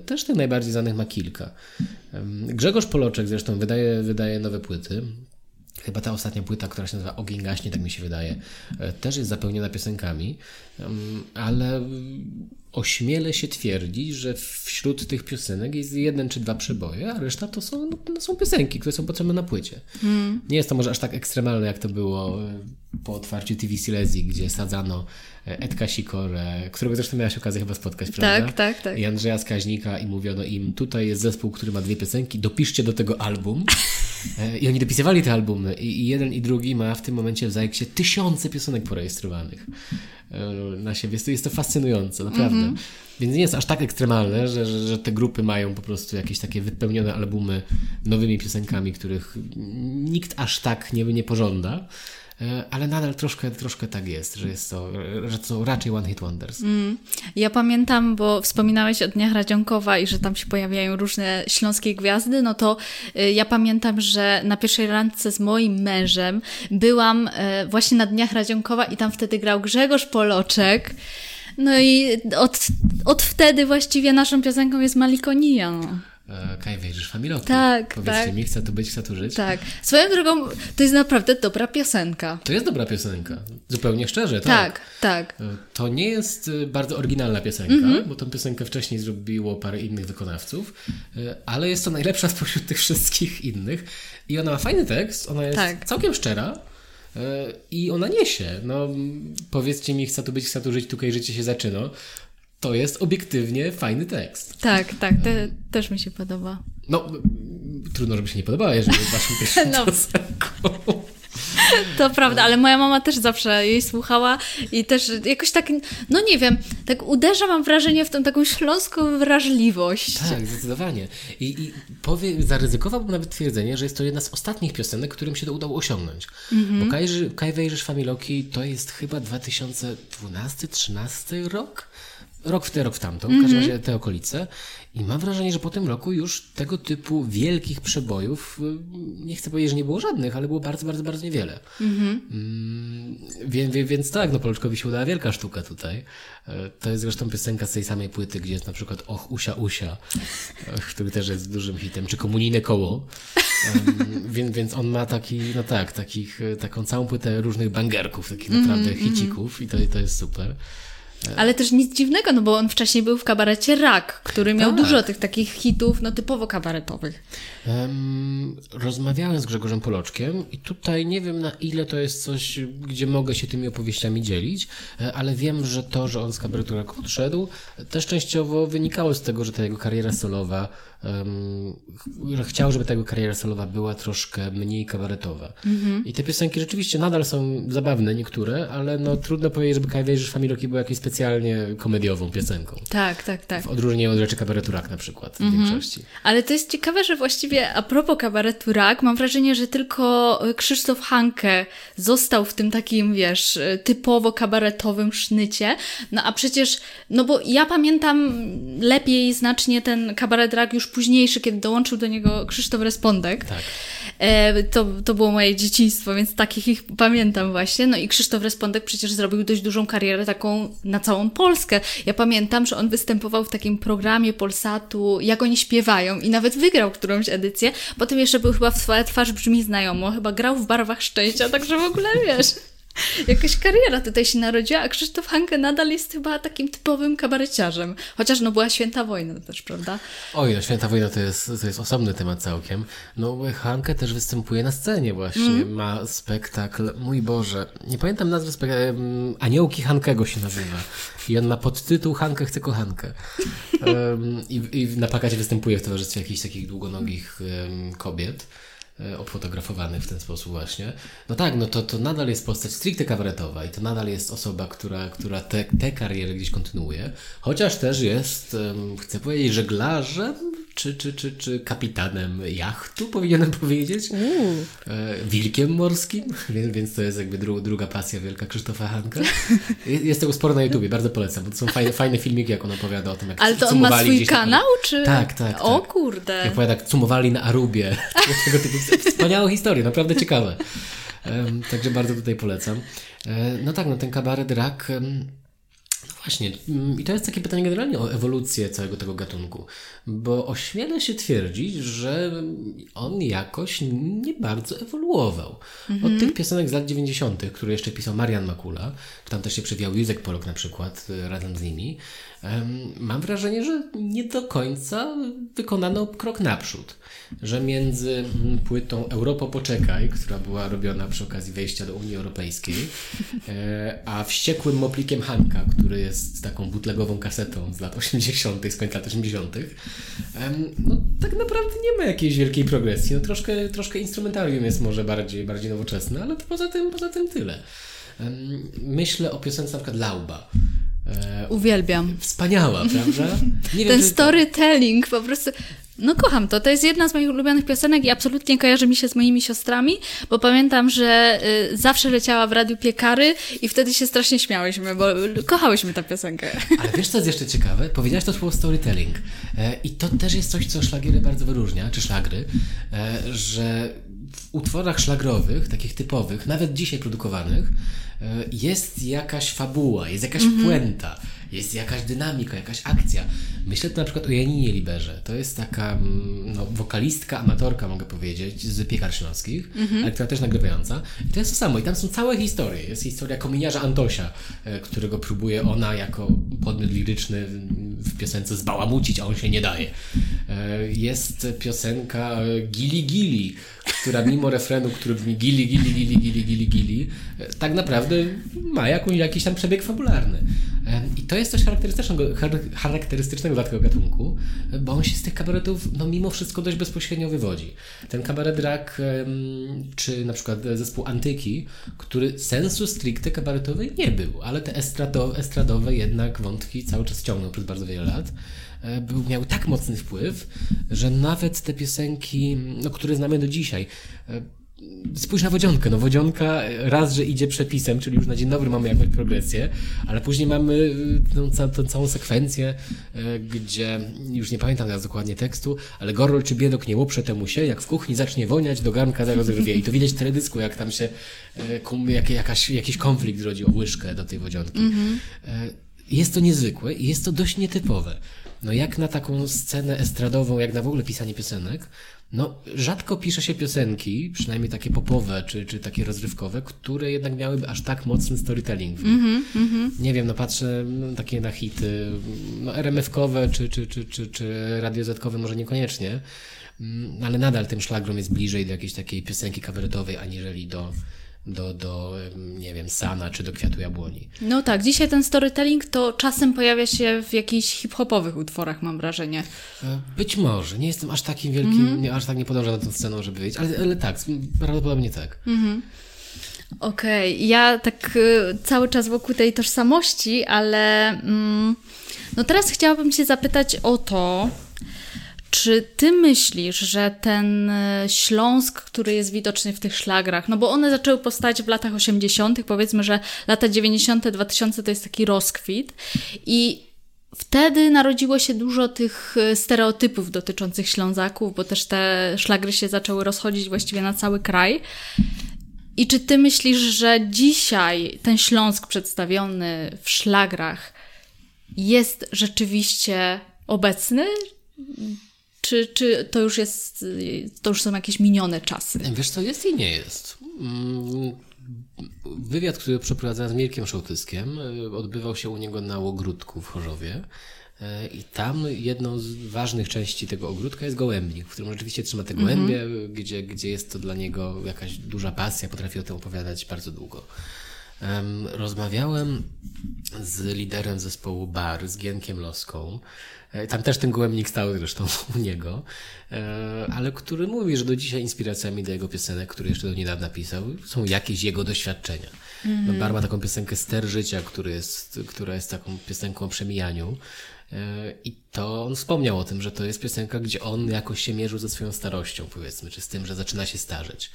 też tych najbardziej znanych ma kilka. Grzegorz Poloczek zresztą wydaje, wydaje nowe płyty. Chyba ta ostatnia płyta, która się nazywa Ogień gaśnie, tak mi się wydaje, e, też jest zapełniona piosenkami, ale ośmielę się twierdzić, że wśród tych piosenek jest jeden czy dwa przeboje, a reszta to są, no, są piosenki, które są potrzebne na płycie. Mm. Nie jest to może aż tak ekstremalne, jak to było e, po otwarciu TV Silesii, gdzie sadzano e, Edka Sikorę, którego zresztą miałaś okazję chyba spotkać, prawda? Tak, tak, tak. I Andrzeja Skaźnika i mówiono im, tutaj jest zespół, który ma dwie piosenki, dopiszcie do tego album. *laughs* E, I oni dopisywali te albumy i jeden i drugi ma w tym momencie w Zajeksie tysiące piosenek porejestrowanych e, na siebie. Jest to, jest to fascynujące, naprawdę. Mm -hmm. Więc nie jest aż tak ekstremalne, że, że, że, te grupy mają po prostu jakieś takie wypełnione albumy nowymi piosenkami, których nikt aż tak nie, nie pożąda. E, ale nadal troszkę, troszkę tak jest, że jest to, że to raczej one hit wonders. Mm. Ja pamiętam, bo wspominałeś o Dniach Radzionkowa i że tam się pojawiają różne śląskie gwiazdy, no to y, ja pamiętam, że na pierwszej randce z moim mężem byłam y, właśnie na Dniach Radzionkowa i tam wtedy grał Grzegorz Poloczek. No i od, od wtedy właściwie naszą piosenką jest Malikonia. No. E, Kaj wejrzysz Familoki. Tak, Powiedzcie tak. mi, chcę tu być, chcę tu żyć. Tak. Swoją drogą, to jest naprawdę dobra piosenka. To jest dobra piosenka. Zupełnie szczerze, Tak, tak. tak. E, To nie jest e, bardzo oryginalna piosenka, Mhm. bo tą piosenkę wcześniej zrobiło parę innych wykonawców, ale jest to najlepsza spośród tych wszystkich innych. I ona ma fajny tekst, ona jest Tak. całkiem szczera i ona niesie. No, powiedzcie mi, chcę tu być, chcę tu żyć, tutaj życie się zaczyna. To jest obiektywnie fajny tekst. Tak, tak. Te, też mi się podoba. No, trudno, żeby się nie podobała, jeżeli jest *laughs* pierwszą No. piosenką. To prawda, ale moja mama też zawsze jej słuchała i też jakoś tak, no nie wiem, tak uderza mam wrażenie w tą taką śląską wrażliwość. Tak, zdecydowanie. I, i powie, zaryzykowałbym nawet twierdzenie, że jest to jedna z ostatnich piosenek, którym się to udało osiągnąć. Mhm. Bo Kaj, Kaj Wejrzysz Familoki to jest chyba 2012-13 rok? Rok w te, rok w tamtą, w każdym razie te okolice. I mam wrażenie, że po tym roku już tego typu wielkich przebojów, y, nie chcę powiedzieć, że nie było żadnych, ale było bardzo, bardzo, bardzo niewiele. Mhm. Mm, wie, więc tak, no Poloczkowi się udała wielka sztuka tutaj. E, To jest zresztą piosenka z tej samej płyty, gdzie jest na przykład Och, Usia, Usia, e, który też jest dużym hitem, czy Komunijne Koło. *laughs* Więc, więc on ma taki, no tak, takich, e, taką całą płytę różnych bangerków, takich naprawdę hicików i to, to jest super. Ale też nic dziwnego, no bo on wcześniej był w kabarecie Rak, który miał Tak. dużo tych takich hitów, no typowo kabaretowych. Em, rozmawiałem z Grzegorzem Poloczkiem i tutaj nie wiem na ile to jest coś, gdzie mogę się tymi opowieściami dzielić, e, ale wiem, że to, że on z kabaretu Rak odszedł, też częściowo wynikało z tego, że ta jego kariera solowa, że chciał, żeby ta jego kariera solowa była troszkę mniej kabaretowa. I te piosenki rzeczywiście nadal są zabawne, niektóre, ale no trudno powiedzieć, żeby Kaj Wejrzysz Familoki była jakąś specjalnie komediową piosenką. Tak, tak, tak. W odróżnieniu od rzeczy kabaretu Rak na przykład w większości. Ale to jest ciekawe, że właściwie a propos kabaretu Rak, mam wrażenie, że tylko Krzysztof Hanke został w tym takim, wiesz, typowo kabaretowym sznycie. No a przecież, no bo ja pamiętam lepiej znacznie ten kabaret Rak już późniejszy, kiedy dołączył do niego Krzysztof Respondek. Tak. E, to, to było moje dzieciństwo, więc takich ich pamiętam właśnie. No i Krzysztof Respondek przecież zrobił dość dużą karierę taką na całą Polskę. Ja pamiętam, że on występował w takim programie Polsatu, jak oni śpiewają i nawet wygrał którąś edycję. Potem jeszcze był chyba w Twoja twarz brzmi znajomo, chyba grał w Barwach Szczęścia, także w ogóle wiesz... Jakaś kariera tutaj się narodziła, a Krzysztof Hanke nadal jest chyba takim typowym kabareciarzem. Chociaż no była święta wojna też, prawda? Oj, no Święta Wojna to jest, to jest osobny temat całkiem. No, Hanke też występuje na scenie właśnie. Mm. Ma spektakl, mój Boże, nie pamiętam nazwy spektaklu, Aniołki Hankego się nazywa. I on ma podtytuł Hankę chce kochankę. *laughs* Um, i, I na plakacie występuje w towarzystwie jakichś takich długonogich em, kobiet e, obfotografowanych w ten sposób właśnie. No tak, no to, to nadal jest postać stricte kabaretowa i to nadal jest osoba, która, która te, te kariery gdzieś kontynuuje, chociaż też jest, chcę powiedzieć, żeglarzem, czy, czy, czy, czy kapitanem jachtu, powinienem powiedzieć. E, wilkiem morskim, *laughs* więc, więc to jest jakby dru, druga pasja wielka Krzysztofa Hanka. Jest tego sporo na YouTubie, bardzo polecam, bo to są fajne, fajne filmiki, jak on opowiada o tym, jak Ale to on ma swój gdzieś tam- kanał, czy... Tak, tak, O tak. kurde. Jak opowiada, jak cumowali na Arubie. *laughs* Tego typu wspaniałe historie, naprawdę ciekawe. Także bardzo tutaj polecam. E, no tak, no ten kabaret rak. Właśnie, mm, i to jest takie pytanie generalnie o ewolucję całego tego gatunku, bo ośmielę się twierdzić, że on jakoś nie bardzo ewoluował. Od tych piosenek z lat 90., które jeszcze pisał Marian Makula, tam też się przewijał Józek Polok na przykład e, razem z nimi, mam wrażenie, że nie do końca wykonano krok naprzód. Że między mm, płytą Europo Poczekaj, która była robiona przy okazji wejścia do Unii Europejskiej, e, a wściekłym moplikiem Hanka, który jest taką bootlegową kasetą z lat 80., z końca lat 80., em, no tak naprawdę nie ma jakiejś wielkiej progresji. No troszkę, troszkę instrumentarium jest może bardziej, bardziej nowoczesne, ale poza tym, poza tym tyle. Myślę o piosence na przykład Lauba. Uwielbiam. Wspaniała, prawda? Nie *laughs* Ten wiem, storytelling po prostu. No kocham to. To jest jedna z moich ulubionych piosenek i absolutnie kojarzy mi się z moimi siostrami, bo pamiętam, że y, zawsze leciała w radiu piekary i wtedy się strasznie śmiałyśmy, bo kochałyśmy tę piosenkę. *laughs* Ale wiesz, co jest jeszcze ciekawe? Powiedziałaś to słowo storytelling. E, I to też jest coś, co szlagiery bardzo wyróżnia, czy szlagry, e, że w utworach szlagrowych, takich typowych, nawet dzisiaj produkowanych, e, jest jakaś fabuła, jest jakaś mm -hmm. puenta jest jakaś dynamika, jakaś akcja. Myślę tu na przykład o Janinie Liberze. To jest taka mm, no, wokalistka, amatorka, mogę powiedzieć, z piekar śląskich, mhm. ale która też nagrywająca. I to jest to samo. I tam są całe historie. Jest historia kominiarza Antosia, e, którego próbuje ona jako podmiot liryczny w piosence zbałamucić, a on się nie daje. E, jest piosenka Gili Gili, która mimo refrenu, który brzmi Gili Gili Gili Gili Gili Gili, e, tak naprawdę ma jakąś, jakiś tam przebieg fabularny. I to jest coś charakterystycznego, charakterystycznego dla tego gatunku, bo on się z tych kabaretów no, mimo wszystko dość bezpośrednio wywodzi. Ten kabaret drag, czy na przykład zespół Antyki, który sensu stricte kabaretowej nie był, ale te estrado, estradowe jednak wątki cały czas ciągnął przez bardzo wiele lat e, był, miał tak mocny wpływ, że nawet te piosenki, no, które znamy do dzisiaj, e, Spójrz na wodzionkę. No wodzionka raz, że idzie przepisem, czyli już na dzień dobry mamy jakąś progresję, ale później mamy y, tą, tą całą sekwencję, y, gdzie już nie pamiętam teraz dokładnie tekstu, ale Gorol czy Biedok nie łoprze temu się, jak w kuchni zacznie woniać, do garnka zaraz. I to widać w teledysku, jak tam się y, jak, jakaś, jakiś konflikt rodzi o łyżkę do tej wodzionki. Jest to niezwykłe i jest to dość nietypowe. No jak na taką scenę estradową, jak na w ogóle pisanie piosenek, no, rzadko pisze się piosenki, przynajmniej takie popowe, czy, czy takie rozrywkowe, które jednak miałyby aż tak mocny storytelling. Mm -hmm, Nie wiem, no patrzę no, takie na hity, no RMF-kowe, czy, czy, czy, czy, czy radiozetkowe może niekoniecznie, mm, ale nadal tym szlagrom jest bliżej do jakiejś takiej piosenki kabaretowej, aniżeli do, do, do, nie wiem, Sana czy do Kwiatu Jabłoni. No tak, dzisiaj ten storytelling to czasem pojawia się w jakichś hip-hopowych utworach, mam wrażenie. E, być może. Nie jestem aż takim wielkim, mm -hmm. nie, aż tak nie podążam na tą sceną, żeby wiedzieć, ale, ale tak, prawdopodobnie tak. Mm -hmm. Okej, okay. ja tak y, cały czas wokół tej tożsamości, ale mm, no teraz chciałabym się zapytać o to, czy ty myślisz, że ten e, Śląsk, który jest widoczny w tych szlagrach, no bo one zaczęły powstać w latach 80., powiedzmy, że lata 90., 2000 to jest taki rozkwit i wtedy narodziło się dużo tych e, stereotypów dotyczących Ślązaków, bo też te szlagry się zaczęły rozchodzić właściwie na cały kraj. I czy ty myślisz, że dzisiaj ten Śląsk przedstawiony w szlagrach jest rzeczywiście obecny? Czy, czy to już jest, to już są jakieś minione czasy? Wiesz co, jest i nie jest. Mm, wywiad, który przeprowadzałem z Mirkiem Szołtyskiem, e, odbywał się u niego na ogródku w Chorzowie. E, I tam jedną z ważnych części tego ogródka jest gołębnik, w którym rzeczywiście trzyma te gołębie, mm -hmm. gdzie, gdzie jest to dla niego jakaś duża pasja, potrafi o tym opowiadać bardzo długo. Rozmawiałem z liderem zespołu Bar, z Gienkiem Loską, E, tam też ten gołębnik stał zresztą *laughs* u niego, e, ale który mówi, że do dzisiaj inspiracjami do jego piosenek, które jeszcze do niedawna pisał, są jakieś jego doświadczenia. Mm. Bar ma taką piosenkę Ster Życia, który jest, która jest taką piosenką o przemijaniu. E, I to on wspomniał o tym, że to jest piosenka, gdzie on jakoś się mierzył ze swoją starością, powiedzmy, czy z tym, że zaczyna się starzeć.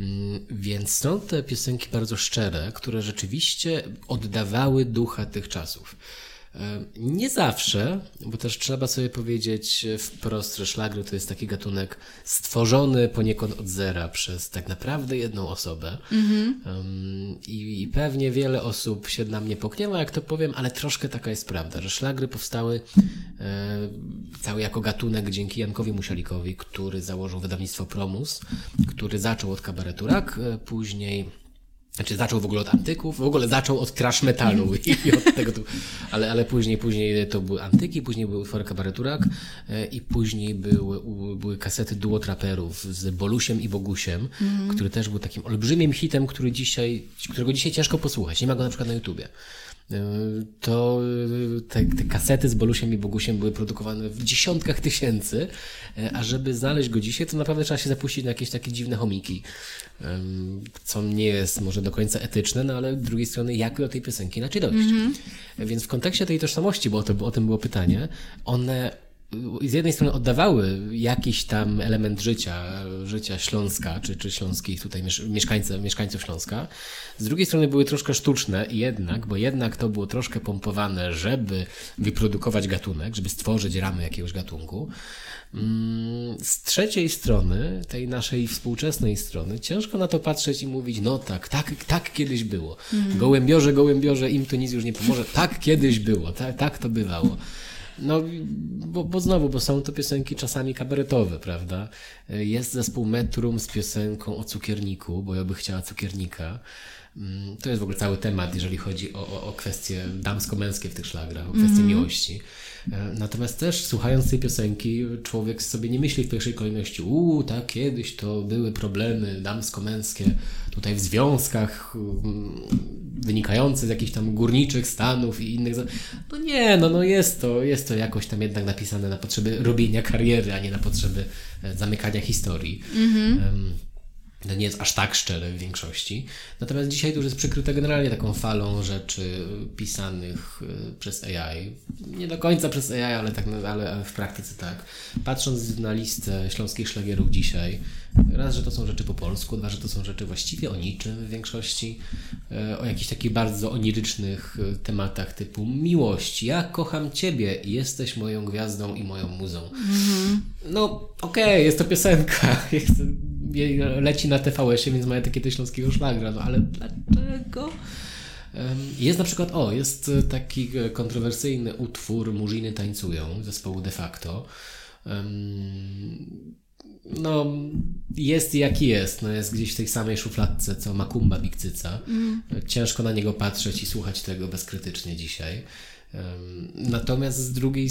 Mm, więc są te piosenki bardzo szczere, które rzeczywiście oddawały ducha tych czasów. E, nie zawsze, bo też trzeba sobie powiedzieć wprost, że szlagry to jest taki gatunek stworzony poniekąd od zera przez tak naprawdę jedną osobę. Mm-hmm. Um, i, i, pewnie wiele osób się na mnie pokniewa, jak to powiem, ale troszkę taka jest prawda, że szlagry powstały e, cały jako gatunek dzięki Jankowi Musialikowi, który założył wydawnictwo Promus, który zaczął od kabaretu rak, e, później znaczy zaczął w ogóle od antyków, w ogóle zaczął od trash metalu *laughs* i, od tego tu, ale, ale później, później to były antyki, później były utwory kabareturak e, i później były, były kasety duo traperów z Bolusiem i Bogusiem, mm. który też był takim olbrzymim hitem, który dzisiaj, którego dzisiaj ciężko posłuchać. Nie ma go na przykład na YouTubie. To te, te, kasety z Bolusiem i Bogusiem były produkowane w dziesiątkach tysięcy, a żeby znaleźć go dzisiaj, to naprawdę trzeba się zapuścić na jakieś takie dziwne chomiki, co nie jest może do końca etyczne, no ale z drugiej strony jak do tej piosenki inaczej dojść. Mm -hmm. Więc w kontekście tej tożsamości, bo o, to, o tym było pytanie, one z jednej strony oddawały jakiś tam element życia, życia Śląska, czy, czy śląskich tutaj mieszkańców, mieszkańców Śląska. Z drugiej strony były troszkę sztuczne jednak, bo jednak to było troszkę pompowane, żeby wyprodukować gatunek, żeby stworzyć ramy jakiegoś gatunku. Mm, z trzeciej strony, tej naszej współczesnej strony, ciężko na to patrzeć i mówić, no tak, tak, tak kiedyś było. Mm. Gołębiorze, gołębiorze, im to nic już nie pomoże. Tak kiedyś było, tak, tak to bywało. No, bo, bo znowu, bo są to piosenki czasami kabaretowe, prawda? Jest zespół Metrum z piosenką o cukierniku, bo ja by chciała cukiernika. Mm, to jest w ogóle cały temat, jeżeli chodzi o, o, o kwestie damsko-męskie w tych szlagrach, o kwestie mm -hmm. miłości. E, natomiast też słuchając tej piosenki, człowiek sobie nie myśli w pierwszej kolejności, uuu, tak, kiedyś to były problemy damsko-męskie tutaj w związkach mm, wynikające z jakichś tam górniczych stanów i innych. No nie, no, no jest, to, jest to jakoś tam jednak napisane na potrzeby robienia kariery, a nie na potrzeby e, zamykania historii. Mm -hmm nie jest aż tak szczere w większości. Natomiast dzisiaj to już jest przykryte generalnie taką falą rzeczy pisanych y, przez AI. Nie do końca przez AI, ale, tak, ale w praktyce tak. Patrząc na listę śląskich szlagierów dzisiaj, raz, że to są rzeczy po polsku, dwa, że to są rzeczy właściwie o niczym w większości, y, o jakichś takich bardzo onirycznych y, tematach typu miłość, ja kocham Ciebie, jesteś moją gwiazdą i moją muzą. Mm -hmm. No okej, okay, jest to piosenka, *laughs* jest, leci na TVS-ie, więc ma etykietę śląskiego szlagra, no ale dlaczego? Jest na przykład, o, jest taki kontrowersyjny utwór Murziny tańcują zespołu de facto. No, jest jaki jest. No, jest gdzieś w tej samej szufladce co Makumba Bikcyca. Mm. Ciężko na niego patrzeć i słuchać tego bezkrytycznie dzisiaj. Natomiast z drugiej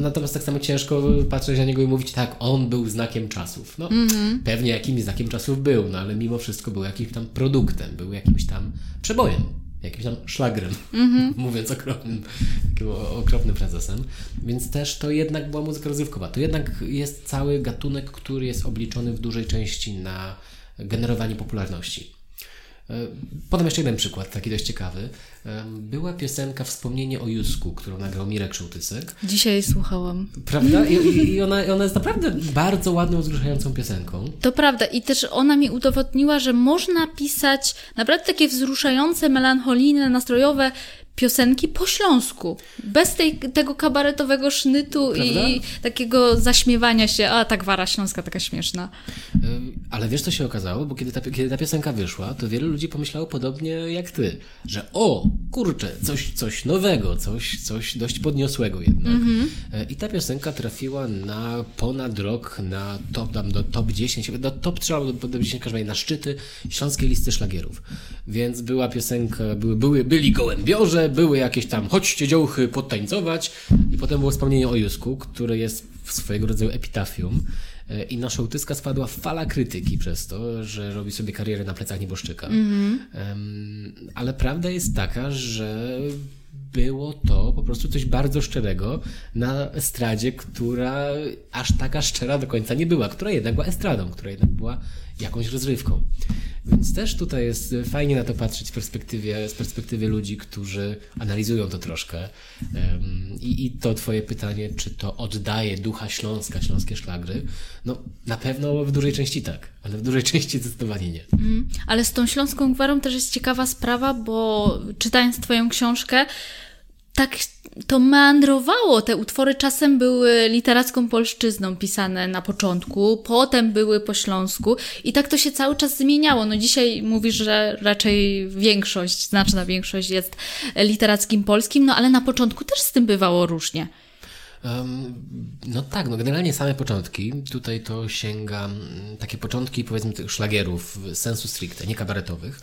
natomiast tak samo ciężko patrzeć na niego i mówić, tak, on był znakiem czasów. No, mm -hmm. pewnie jakimś znakiem czasów był, no ale mimo wszystko był jakimś tam produktem, był jakimś tam przebojem, jakimś tam szlagrem, mm -hmm. *laughs* mówiąc okropnym, okropnym frazesem. Więc też to jednak była muzyka rozrywkowa. To jednak jest cały gatunek, który jest obliczony w dużej części na generowanie popularności. E, podam jeszcze jeden przykład, taki dość ciekawy. Była piosenka Wspomnienie o Jusku, którą nagrał Mirek Szołtysek. Dzisiaj słuchałam. Prawda? I, i ona, ona jest naprawdę bardzo ładną, wzruszającą piosenką. To prawda. I też ona mi udowodniła, że można pisać naprawdę takie wzruszające, melancholijne, nastrojowe piosenki po śląsku. Bez tej, tego kabaretowego sznytu Prawda? i takiego zaśmiewania się, a tak wara śląska taka śmieszna. Ale wiesz, co się okazało? Bo kiedy ta, kiedy ta piosenka wyszła, to wielu ludzi pomyślało podobnie jak ty, że o, kurczę, coś, coś nowego, coś, coś dość podniosłego jednak. Mm -hmm. I ta piosenka trafiła na ponad rok na top, tam do top 10, do top 3 albo do top 10, każdej na szczyty śląskiej listy szlagierów. Więc była piosenka, były, były, byli gołębiorze, były jakieś tam chodźcie dziołchy podtańcować i potem było wspomnienie o Jusku, które jest swojego rodzaju epitafium i na Szołtyska spadła fala krytyki przez to, że robi sobie karierę na plecach nieboszczyka. Mm -hmm. ale prawda jest taka, że było to po prostu coś bardzo szczerego na estradzie, która aż taka szczera do końca nie była, która jednak była estradą, która jednak była jakąś rozrywką. Więc też tutaj jest fajnie na to patrzeć z perspektywy, z perspektywy ludzi, którzy analizują to troszkę. I, I to twoje pytanie, czy to oddaje ducha Śląska, śląskie szlagry? No na pewno w dużej części tak, ale w dużej *laughs* części zdecydowanie nie. Mm, ale z tą śląską gwarą też jest ciekawa sprawa, bo czytając twoją książkę, tak to meandrowało. Te utwory czasem były literacką polszczyzną pisane na początku, potem były po śląsku i tak to się cały czas zmieniało. No dzisiaj mówisz, że raczej większość, znaczna większość jest literackim polskim, no ale na początku też z tym bywało różnie. No tak, no generalnie same początki. Tutaj to sięga mm, takie początki powiedzmy tych szlagierów sensu stricte, nie kabaretowych.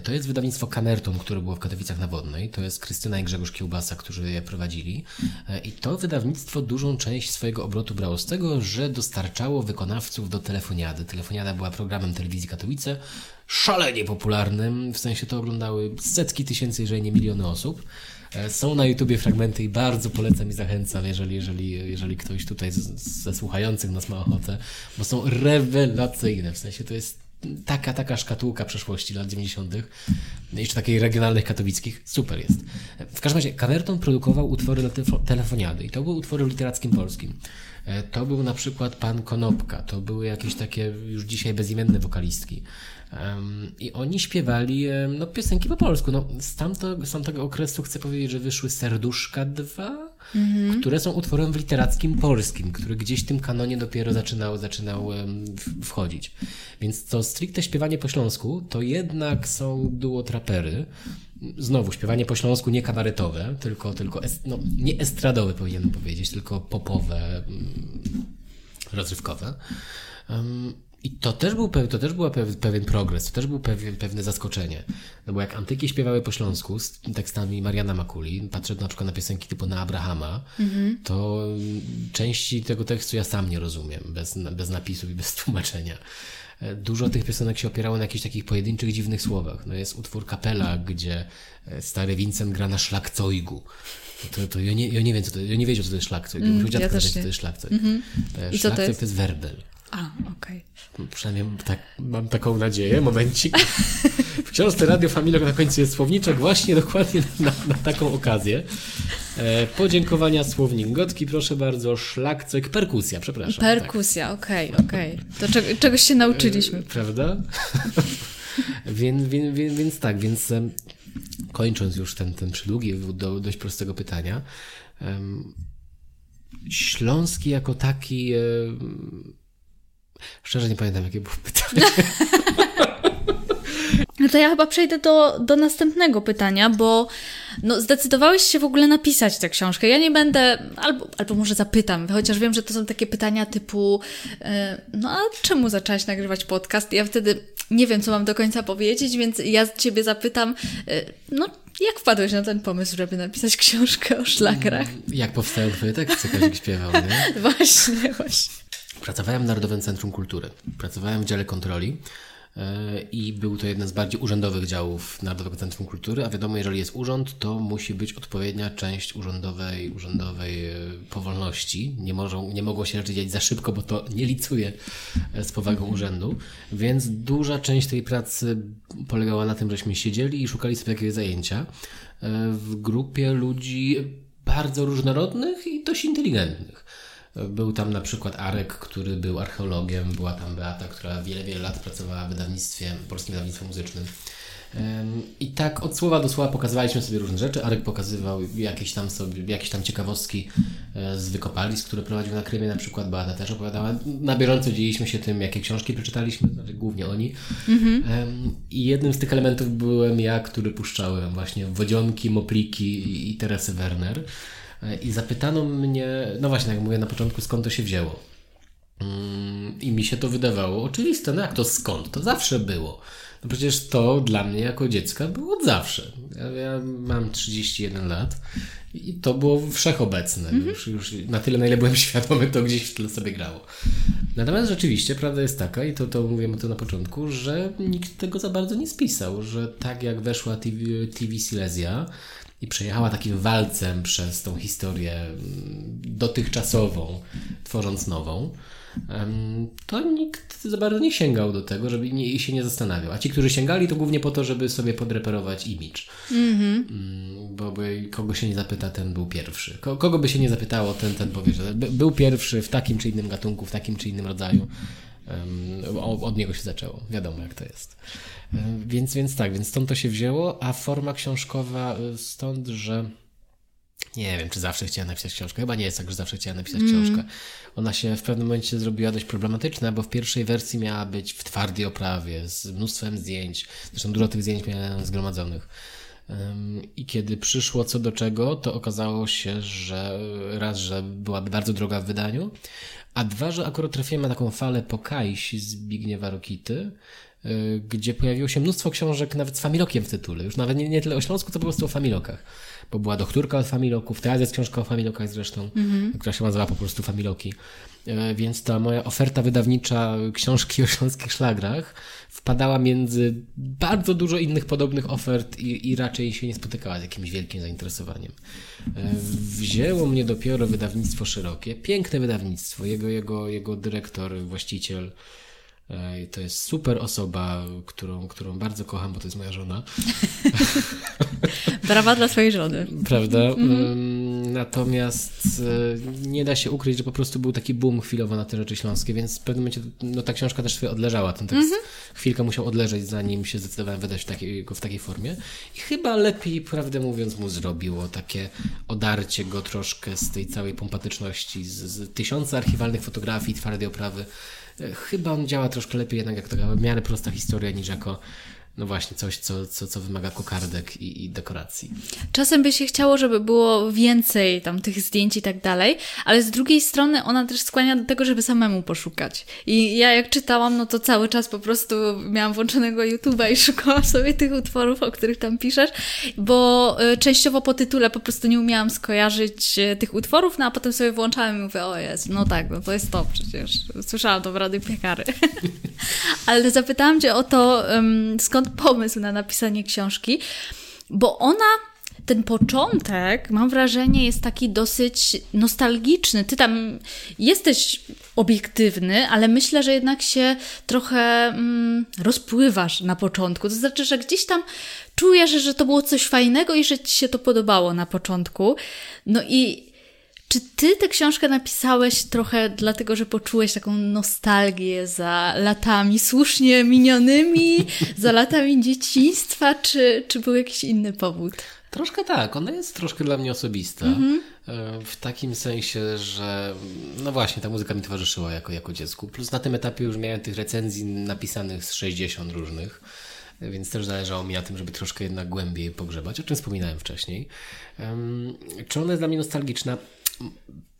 To jest wydawnictwo Kamerton, które było w Katowicach na Wodnej. To jest Krystyna i Grzegorz Kiełbasa, którzy je prowadzili. E, I to wydawnictwo dużą część swojego obrotu brało z tego, że dostarczało wykonawców do telefoniady. Telefoniada była programem telewizji Katowice, szalenie popularnym, w sensie to oglądały setki tysięcy, jeżeli nie miliony osób. E, są na YouTubie fragmenty i bardzo polecam i zachęcam, jeżeli, jeżeli, jeżeli ktoś tutaj ze słuchających nas ma ochotę, bo są rewelacyjne. W sensie to jest taka, taka szkatułka przeszłości lat 90., jeszcze takiej regionalnych katowickich, super jest. W każdym razie, Kamerton produkował utwory dla telefoniady i to były utwory w literackim polskim. E, to był na przykład Pan Konopka, to były jakieś takie już dzisiaj bezimienne wokalistki. I oni śpiewali no, piosenki po polsku. No, z, tamto, z tamtego okresu chcę powiedzieć, że wyszły Serduszka 2, mhm. które są utworem w literackim polskim, który gdzieś w tym kanonie dopiero zaczynał, zaczynał wchodzić. Więc to stricte śpiewanie po śląsku to jednak są duo trapery. Znowu, śpiewanie po śląsku nie kabaretowe, tylko, tylko no, nie estradowe powinienem powiedzieć, tylko popowe, mm, rozrywkowe. I to też był, to też był pewien progres, to też był pewien, pewne zaskoczenie. No bo jak antyki śpiewały po śląsku z tekstami Mariana Makuli, patrzę na przykład na piosenki typu na Abrahama, mm-hmm. to części tego tekstu ja sam nie rozumiem, bez, bez napisów i bez *laughs* tłumaczenia. E, dużo tych piosenek się opierało na jakichś takich pojedynczych, dziwnych słowach. No jest utwór Kapela, gdzie e, stary Vincent gra na szlakcojgu. To, to ja, nie, ja nie wiem, co to Ja nie wiedział, co to jest szlakcojg. Mm, ja też wiedzieć, co to jest szlakcojg. Mm-hmm. Szlakcojg to jest werbel. A, okej. Okay. Przynajmniej tak, mam taką nadzieję. Momencik. W książce Radio Familia na końcu jest słowniczek właśnie dokładnie na, na taką okazję. E, podziękowania słownik gotki, proszę bardzo. Szlakcek, perkusja, przepraszam. Perkusja, okej, tak. okej. Okay, okay. To czegoś się nauczyliśmy. E, prawda? *laughs* więc, więc, więc, więc tak, więc kończąc już ten, ten przydługi do dość prostego pytania. Śląski jako taki Szczerze nie pamiętam, jakie było pytanie. *laughs* No to ja chyba przejdę do, do następnego pytania, bo no, zdecydowałeś się w ogóle napisać tę książkę. Ja nie będę, albo, albo może zapytam, chociaż wiem, że to są takie pytania typu yy, no a czemu zaczęłaś nagrywać podcast? Ja wtedy nie wiem, co mam do końca powiedzieć, więc ja ciebie zapytam, yy, no jak wpadłeś na ten pomysł, żeby napisać książkę o szlakrach? Jak powstają twoje teksty, Kazik śpiewał, nie? *laughs* właśnie, właśnie. Pracowałem w Narodowym Centrum Kultury. Pracowałem w dziale kontroli e, i był to jeden z bardziej urzędowych działów Narodowego Centrum Kultury, a wiadomo, jeżeli jest urząd, to musi być odpowiednia część urzędowej, urzędowej e, powolności. Nie, może, nie mogło się rzeczy dziać za szybko, bo to nie licuje e, z powagą urzędu, więc duża część tej pracy polegała na tym, żeśmy siedzieli i szukali sobie jakiegoś zajęcia w grupie ludzi bardzo różnorodnych i dość inteligentnych. Był tam na przykład Arek, który był archeologiem, była tam Beata, która wiele, wiele lat pracowała w wydawnictwie, polskim wydawnictwie muzycznym. I tak od słowa do słowa pokazywaliśmy sobie różne rzeczy. Arek pokazywał jakieś tam sobie, jakieś tam ciekawostki e, z wykopalisk, które prowadził na Krymie na przykład. Beata też opowiadała. Na bieżąco dzieliliśmy się tym, jakie książki przeczytaliśmy, znaczy głównie oni. Mhm. I jednym z tych elementów byłem ja, który puszczałem właśnie Wodzionki, Mopliki i Teresy Werner. I zapytano mnie, no właśnie, jak mówię na początku, skąd to się wzięło. Mm, I mi się to wydawało oczywiste. No jak to skąd? To zawsze było. No przecież to dla mnie jako dziecka było od zawsze. Ja, ja mam 31 lat i to było wszechobecne. Mm -hmm. Już, już na tyle, na ile byłem *laughs* świadomy, to gdzieś w tle sobie grało. Natomiast rzeczywiście prawda jest taka, i to, to mówiłem o tym na początku, że nikt tego za bardzo nie spisał, że tak jak weszła TV, TV Silesia, i przejechała takim walcem przez tą historię mm, dotychczasową, tworząc nową, to nikt za bardzo nie sięgał do tego, żeby nie, się nie zastanawiał. A ci, którzy sięgali, to głównie po to, żeby sobie podreperować image. Mm-hmm. Bo by, kogo się nie zapyta, ten był pierwszy. Kogo by się nie zapytało, ten, ten powie, że był pierwszy w takim czy innym gatunku, w takim czy innym rodzaju. Od niego się zaczęło. Wiadomo, jak to jest. Więc, więc tak, więc stąd to się wzięło, a forma książkowa y, stąd, że nie wiem, czy zawsze chciałem napisać książkę. Chyba nie jest tak, że zawsze chciałem napisać mm. książkę. Ona się w pewnym momencie zrobiła dość problematyczna, bo w pierwszej wersji miała być w twardej oprawie, z mnóstwem zdjęć. Zresztą dużo tych zdjęć miałem zgromadzonych. I kiedy przyszło co do czego, to okazało się, że raz, że byłaby bardzo droga w wydaniu, a dwa, że akurat trafiłem na taką falę po Kajsi Zbigniewa Rokity, y, gdzie pojawiło się mnóstwo książek nawet z familokiem w tytule. Już nawet nie, nie tyle o Śląsku, to po prostu o familokach. Bo była doktorka o familoków, teraz jest książka o familokach zresztą, mhm. która się nazywa po prostu Familoki. Y, więc ta moja oferta wydawnicza książki o śląskich szlagrach wpadała między bardzo dużo innych podobnych ofert i, i raczej się nie spotykała z jakimś wielkim zainteresowaniem. E, wzięło mnie dopiero wydawnictwo szerokie, piękne wydawnictwo. Jego, jego, jego dyrektor, właściciel e, to jest super osoba, którą, którą bardzo kocham, bo to jest moja żona. *laughs* Brawa dla swojej żony. Prawda? Mm. Natomiast e, nie da się ukryć, że po prostu był taki boom chwilowo na te rzeczy śląskie, więc w pewnym momencie no, ta książka też sobie odleżała. Ten tekst mm -hmm. chwilkę musiał odleżeć, zanim się zdecydowałem wydać takiej, w takiej formie. I chyba lepiej, prawdę mówiąc, mu zrobiło takie odarcie go troszkę z tej całej pompatyczności, z, z tysiąca archiwalnych fotografii, twardej oprawy. E, chyba on działa troszkę lepiej jednak jak taka w miarę prosta historia niż jako no właśnie, coś, co, co, co wymaga kokardek i, i, dekoracji. Czasem by się chciało, żeby było więcej tam tych zdjęć i tak dalej, ale z drugiej strony ona też skłania do tego, żeby samemu poszukać. I ja jak czytałam, no to cały czas po prostu miałam włączonego YouTube'a i szukałam sobie tych utworów, o których tam piszesz, bo y, częściowo po tytule po prostu nie umiałam skojarzyć y, tych utworów, no a potem sobie włączałem i mówię, o jest, no tak, no to jest to przecież. Słyszałam to w Rady Piekary. *laughs* ale zapytałam Cię o to, skąd skąd pomysł na napisanie książki, bo ona ten początek, mam wrażenie, jest taki dosyć nostalgiczny. Ty tam jesteś obiektywny, ale myślę, że jednak się trochę mm, rozpływasz na początku. To znaczy, że gdzieś tam czujesz, że to było coś fajnego i że ci się to podobało na początku. No i czy ty tę książkę napisałeś trochę dlatego, że poczułeś taką nostalgię za latami słusznie minionymi, za latami dzieciństwa, czy, czy był jakiś inny powód? Troszkę tak, ona jest troszkę dla mnie osobista. Mm -hmm. W takim sensie, że no właśnie, ta muzyka mi towarzyszyła jako, jako dziecku. Plus na tym etapie już miałem tych recenzji napisanych z 60 różnych więc też zależało mi na tym, żeby troszkę jednak głębiej pogrzebać, o czym wspominałem wcześniej. Um, czy ona jest dla mnie nostalgiczna?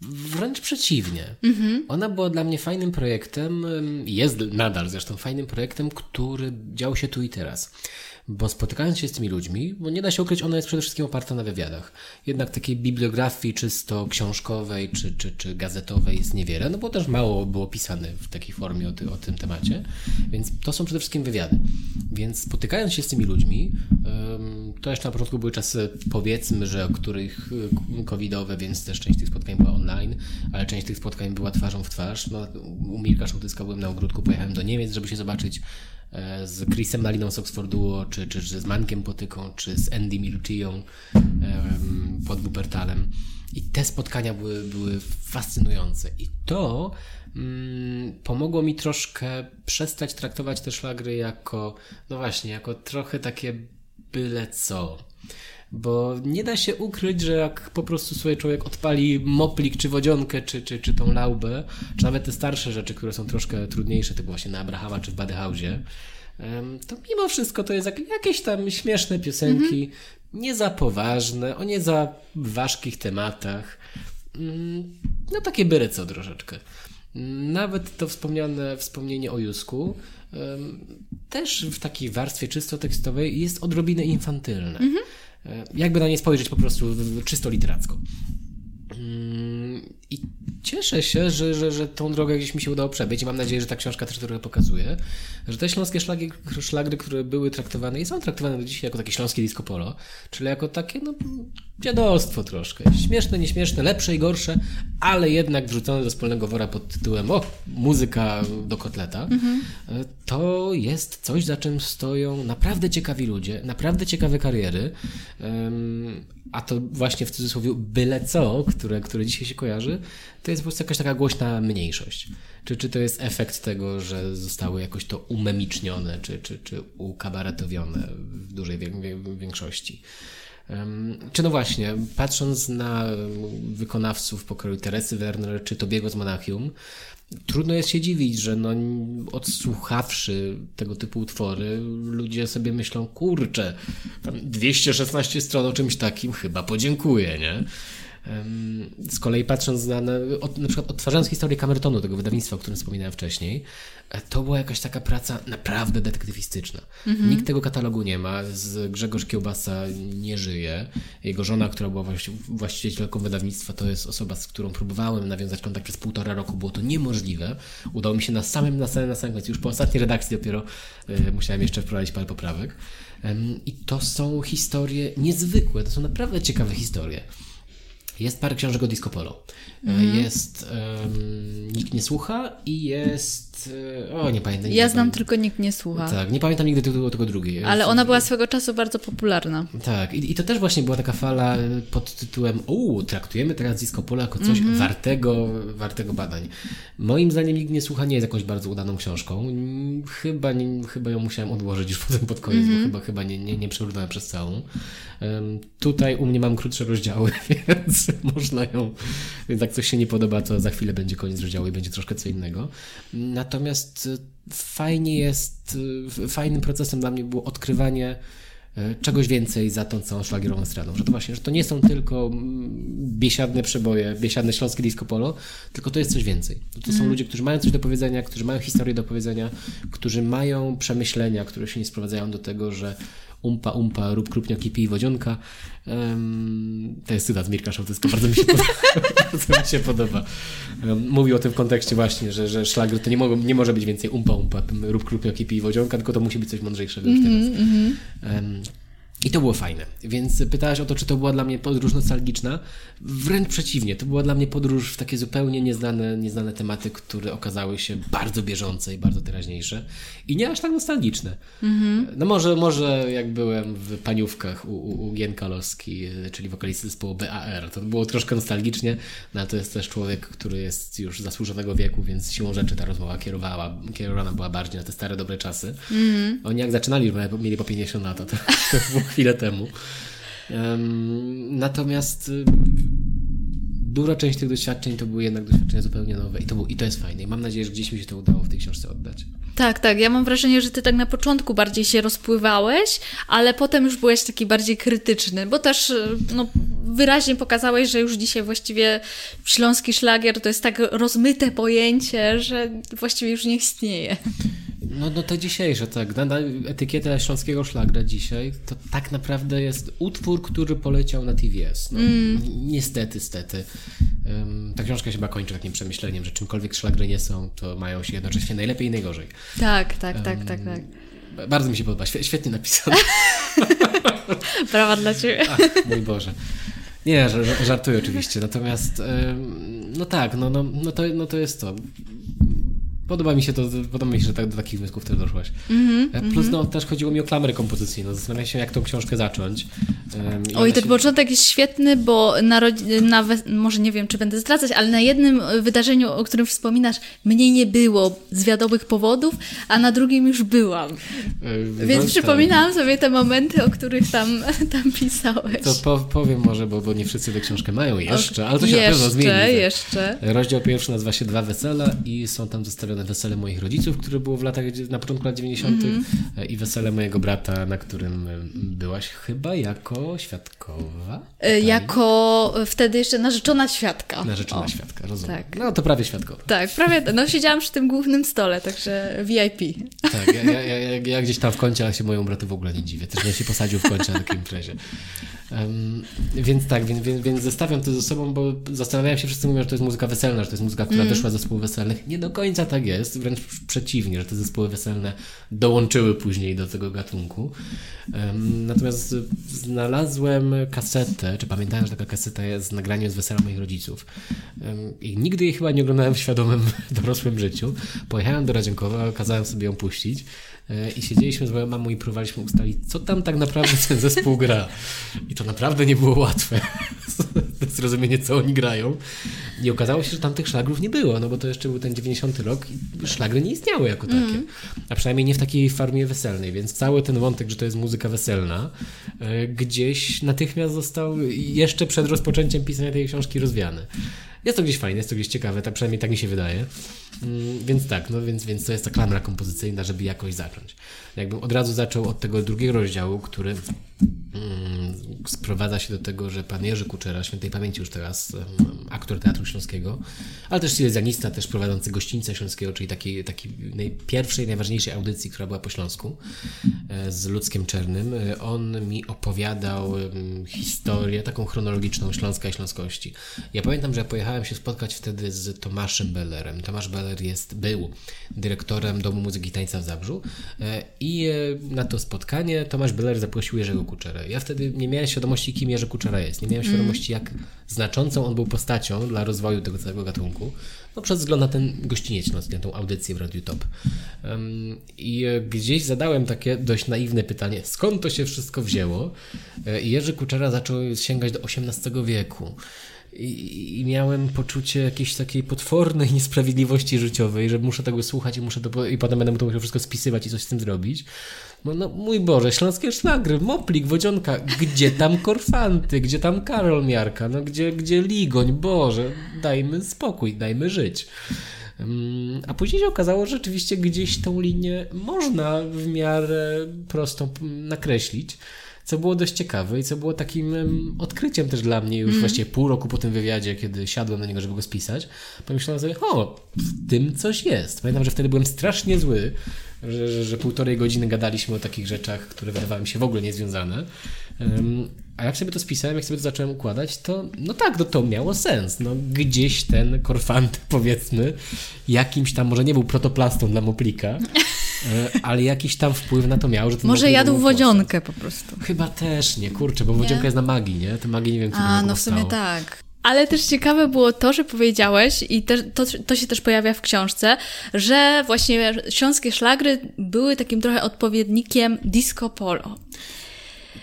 Wręcz przeciwnie. Mhm. Ona była dla mnie fajnym projektem, jest nadal zresztą fajnym projektem, który dział się tu i teraz bo spotykając się z tymi ludźmi, bo nie da się ukryć, ona jest przede wszystkim oparta na wywiadach. Jednak takiej bibliografii czysto książkowej czy, czy, czy gazetowej jest niewiele, no bo też mało było pisane w takiej formie o, ty, o tym temacie, więc to są przede wszystkim wywiady. Więc spotykając się z tymi ludźmi, to jeszcze na początku były czasy powiedzmy, że o których y, covidowe, więc też część tych spotkań była online, ale część tych spotkań była twarzą w twarz. No, u Mirka Szołtyska byłem na ogródku, pojechałem do Niemiec, żeby się zobaczyć E, z Chrisem Maliną z Oxford Duo, czy, czy, czy z Mankiem Potyką, czy z Andy Milchią pod Bupertalem. I te spotkania były, były fascynujące. I to mm, pomogło mi troszkę przestać traktować te szlagry jako, no właśnie, jako trochę takie byle co. Bo nie da się ukryć, że jak po prostu sobie człowiek odpali moplik, czy wodzionkę, czy, czy, czy tą laubę, czy nawet te starsze rzeczy, które są troszkę trudniejsze, typu właśnie na Abrahama czy w Badehausie, to mimo wszystko to jest jakieś tam śmieszne piosenki, mhm. nie za poważne, o nie za ważkich tematach. Mm, no takie byle co troszeczkę. Nawet to wspomniane wspomnienie o Jusku też w takiej warstwie czysto tekstowej jest odrobinę infantylne. Mhm. E, jakby na nie spojrzeć po prostu czysto literacko. I cieszę się, że, że, że tą drogę gdzieś mi się udało przebyć i mam nadzieję, że ta książka też trochę pokazuje, że te śląskie szlagi, szlagry, które były traktowane i są traktowane do dzisiaj jako takie śląskie disco polo, czyli jako takie no, dziadostwo troszkę. Śmieszne, nieśmieszne, lepsze i gorsze, ale jednak wrzucone do wspólnego wora pod tytułem o, muzyka do kotleta. Mhm. To jest coś, za czym stoją naprawdę ciekawi ludzie, naprawdę ciekawe kariery, a to właśnie w cudzysłowie byle co, które, które dzisiaj się kojarzy, to jest po prostu jakaś taka głośna mniejszość. Czy, czy to jest efekt tego, że zostały jakoś to umemicznione, czy, czy, czy ukabaretowione w dużej większości. Czy no właśnie, patrząc na wykonawców pokroju Teresy Werner czy Tobiego z Monachium, trudno jest się dziwić, że no, odsłuchawszy tego typu utwory, ludzie sobie myślą, kurczę, 216 stron o czymś takim, chyba podziękuję, nie? Z kolei patrząc na, na, na przykład odtwarzając historię kamertonu, tego wydawnictwa, o którym wspominałem wcześniej, e, to była jakaś taka praca naprawdę detektywistyczna. Mhm. Nikt tego katalogu nie ma, z Grzegorz Kiełbasa nie żyje. Jego żona, która była właścicielką wydawnictwa, to jest osoba, z którą próbowałem nawiązać kontakt przez półtora roku, było to niemożliwe. Udało mi się na samym, na samym, na samym końcu, już po ostatniej redakcji dopiero y, musiałem jeszcze wprowadzić parę poprawek. I to są historie niezwykłe, to są naprawdę ciekawe historie. Jest parę książek o disco polo. Mm. Jest um, Nikt nie słucha i jest... E, o, nie pamiętam. Ja znam pamiętam. tylko Nikt nie słucha. Tak, nie pamiętam nigdy tytułu tego drugiej. Ale ona była swego czasu bardzo popularna. Tak, i, i to też właśnie była taka fala pod tytułem o, traktujemy teraz disco polo jako coś mm -hmm. wartego, wartego badań. Moim zdaniem Nikt nie słucha nie jest jakąś bardzo udaną książką. Chyba, nie, chyba ją musiałem odłożyć już *laughs* potem pod koniec, mm bo mhm. chyba, chyba nie, nie, nie przerównałem przez całą. Um, tutaj u mnie mam krótsze rozdziały, *laughs* więc można ją, więc jak coś się nie podoba, to za chwilę będzie koniec rozdziału i będzie troszkę co innego. Natomiast y, fajnie jest, y, fajnym procesem dla mnie było odkrywanie y, czegoś więcej za tą całą szlagierową stroną. Że to właśnie, że to nie są tylko mm, biesiadne przeboje, biesiadne śląskie disco polo, tylko to jest coś więcej. To są mm. ludzie, którzy mają coś do powiedzenia, którzy mają historię do powiedzenia, którzy mają przemyślenia, które się nie sprowadzają do tego, że umpa, umpa, rób krupniaki, pij wodzionka. Um, to jest cytat Mirka Szałtyska, bardzo mi się *laughs* podoba. bardzo mi się podoba. Um, mówi o tym w kontekście właśnie, że, że szlager to nie, mogą, nie może być więcej umpa, umpa, rób krupniaki, pij wodzionka, tylko to musi być coś mądrzejszego już teraz. Mm -hmm. um, i to było fajne. Więc pytałaś o to, czy to była dla mnie podróż nostalgiczna. Wręcz przeciwnie, to była dla mnie podróż w takie zupełnie nieznane, nieznane tematy, które okazały się bardzo bieżące i bardzo teraźniejsze. I nie aż tak nostalgiczne. Mm-hmm. No może, może jak byłem w Paniówkach u, u, u Gienkalowski, czyli wokalisty zespołu BAR, to było troszkę nostalgicznie, no ale to jest też człowiek, który jest już zasłużonego wieku, więc siłą rzeczy ta rozmowa kierowała, kierowana była bardziej na te stare, dobre czasy. Mm-hmm. Oni jak zaczynali, mieli po 50 lat, to, to było chwilę temu. Natomiast y, duża część tych doświadczeń to były jednak doświadczenia zupełnie nowe i to, było, i to jest fajne. I mam nadzieję, że gdzieś mi się to udało w tej książce oddać. Tak, tak. Ja mam wrażenie, że ty tak na początku bardziej się rozpływałeś, ale potem już byłeś taki bardziej krytyczny, bo też y, no, wyraźnie pokazałeś, że już dzisiaj właściwie śląski szlagier to jest tak rozmyte pojęcie, że właściwie już nie istnieje. No, no to dzisiejsze, tak. Na, na etykieta śląskiego szlagra dzisiaj to tak naprawdę jest utwór, który poleciał na TVS. No, mm. Niestety, stety. Um, ta książka się chyba kończy takim przemyśleniem, że czymkolwiek szlagry nie są, to mają się jednocześnie najlepiej i najgorzej. Tak, tak, um, tak, tak, tak. Bardzo mi się podoba, świetnie napisane. *laughs* Brawa dla Ciebie. Ach, mój Boże. Nie, żartuję oczywiście, natomiast no tak, no, no, no, to, no to jest to. Podoba mi się to, podoba mi się, że tak do takich wniosków też doszłaś. Mm -hmm, Plus no, też chodziło mi o klamry kompozycyjne. Zastanawiam się, jak tą książkę zacząć. Um, Oj, ten się... początek jest świetny, bo na, na, może nie wiem, czy będę zdradzać, ale na jednym wydarzeniu, o którym wspominasz, mnie nie było z wiadomych powodów, a na drugim już byłam. Yy, Więc no, przypominałam tak. sobie te momenty, o których tam, *laughs* tam pisałeś. To po, powiem może, bo, bo nie wszyscy tę książkę mają jeszcze, ale to się jeszcze, na pewno zmieni. Jeszcze, jeszcze. Rozdział pierwszy nazywa się Dwa Wesela i są tam zestawione wesele moich rodziców, które było w latach, na początku lat 90. Mm -hmm. i wesele mojego brata, na którym byłaś chyba jako świadkowa. E, jako wtedy jeszcze narzeczona świadka. Narzeczona o. świadka, rozumiem. Tak. No to prawie świadkowa. Tak, prawie, no siedziałam przy tym głównym stole, także VIP. Tak, ja, ja, ja, ja gdzieś tam w kącie, ale się moją bratu w ogóle nie dziwię. Też bym się posadził w kącie na takiej imprezie. Um, więc tak, więc, więc, więc zestawiam to ze sobą, bo zastanawiałem się, wszyscy mówią, że to jest muzyka weselna, że to jest muzyka, która mm. wyszła z zespołów weselnych. Nie do końca tak jest, wręcz przeciwnie, że te zespoły weselne dołączyły później do tego gatunku. Natomiast znalazłem kasetę, czy pamiętałem, że taka kaseta jest z nagraniem z wesela moich rodziców. I nigdy jej chyba nie oglądałem w świadomym *laughs* dorosłym życiu. Pojechałem do Radzienkowa, kazałem sobie ją puścić. E, i siedzieliśmy z moją mamą i próbowaliśmy ustalić, co tam tak naprawdę *laughs* ten zespół gra. I to naprawdę nie było łatwe. *laughs* *laughs* zrozumienie, co oni grają. I okazało się, że tam tych szlagrów nie było, no bo to jeszcze był ten 90 rok i szlagry nie istniały jako takie. Mm. A przynajmniej nie w takiej formie weselnej, więc cały ten wątek, że to jest muzyka weselna, e, gdzieś natychmiast został jeszcze przed rozpoczęciem pisania tej książki rozwiany. Jest to gdzieś fajne, jest to gdzieś ciekawe, tak przynajmniej tak mi się wydaje. Mm, więc tak, no więc, więc to jest ta klamra kompozycyjna, żeby jakoś zacząć. Jakbym od razu zaczął od tego drugiego rozdziału, który mm, sprowadza się do tego, że pan Jerzy Kuczera, świętej pamięci już teraz, aktor Teatru Śląskiego, ale też silezjanista, też prowadzący gościńca śląskiego, czyli takiej, takiej pierwszej, najważniejszej audycji, która była po Śląsku e, z Ludzkiem Czernym. E, on mi opowiadał historię taką chronologiczną Śląska i Śląskości. Ja pamiętam, że ja pojechałem się spotkać wtedy z Tomaszem Bellerem. Tomasz Beller jest, był dyrektorem Domu Muzyki i Tańca w Zabrzu e, i na to spotkanie Tomasz Beller zaprosił Jerzego Kuczerę. Ja wtedy nie miałem świadomości, kim Jerzy Kuczera jest. Nie miałem mm. świadomości, jak znaczącą on był postacią dla rozwoju tego całego gatunku. No przez wzgląd na ten gościniec, na tą audycję w Radiu Top. I gdzieś zadałem takie dość naiwne pytanie, skąd to się wszystko wzięło? E, I Jerzy Kuczera zaczął sięgać do XVIII wieku. I, miałem poczucie jakiejś takiej potwornej *laughs* niesprawiedliwości życiowej, że muszę tego słuchać i muszę to, i potem będę musiał wszystko spisywać i coś z tym zrobić. No, no mój Boże, śląskie szlagry, Moplik, Wodzionka, gdzie tam Korfanty, gdzie tam Karol Miarka, no gdzie, gdzie Ligoń, Boże, dajmy spokój, dajmy żyć. Mm, a później się okazało, że rzeczywiście gdzieś tą linię można w miarę prosto nakreślić co było dość ciekawe i co było takim odkryciem też dla mnie już mm. właściwie pół roku po tym wywiadzie, kiedy siadłem na niego, żeby go spisać. Pomyślałem sobie, o, w tym coś jest. Pamiętam, że wtedy byłem strasznie zły, że, że, że półtorej godziny gadaliśmy o takich rzeczach, które wydawały mi się w ogóle niezwiązane. Um, a jak sobie to spisałem, jak sobie to zacząłem układać, to no tak, no to miało sens. No gdzieś ten korfant, *laughs* powiedzmy, jakimś tam, może nie był protoplastą dla Moplika, e, ale jakiś tam wpływ na to miał, że ten Może jadł wodzionkę po prostu. Chyba też nie, kurczę, bo wodzionka jest na magii, nie? Te magii nie wiem, co A, no w sumie tak. Ale też ciekawe było to, że powiedziałeś, i te, to, to się też pojawia w książce, że właśnie śląskie szlagry były takim trochę odpowiednikiem disco polo.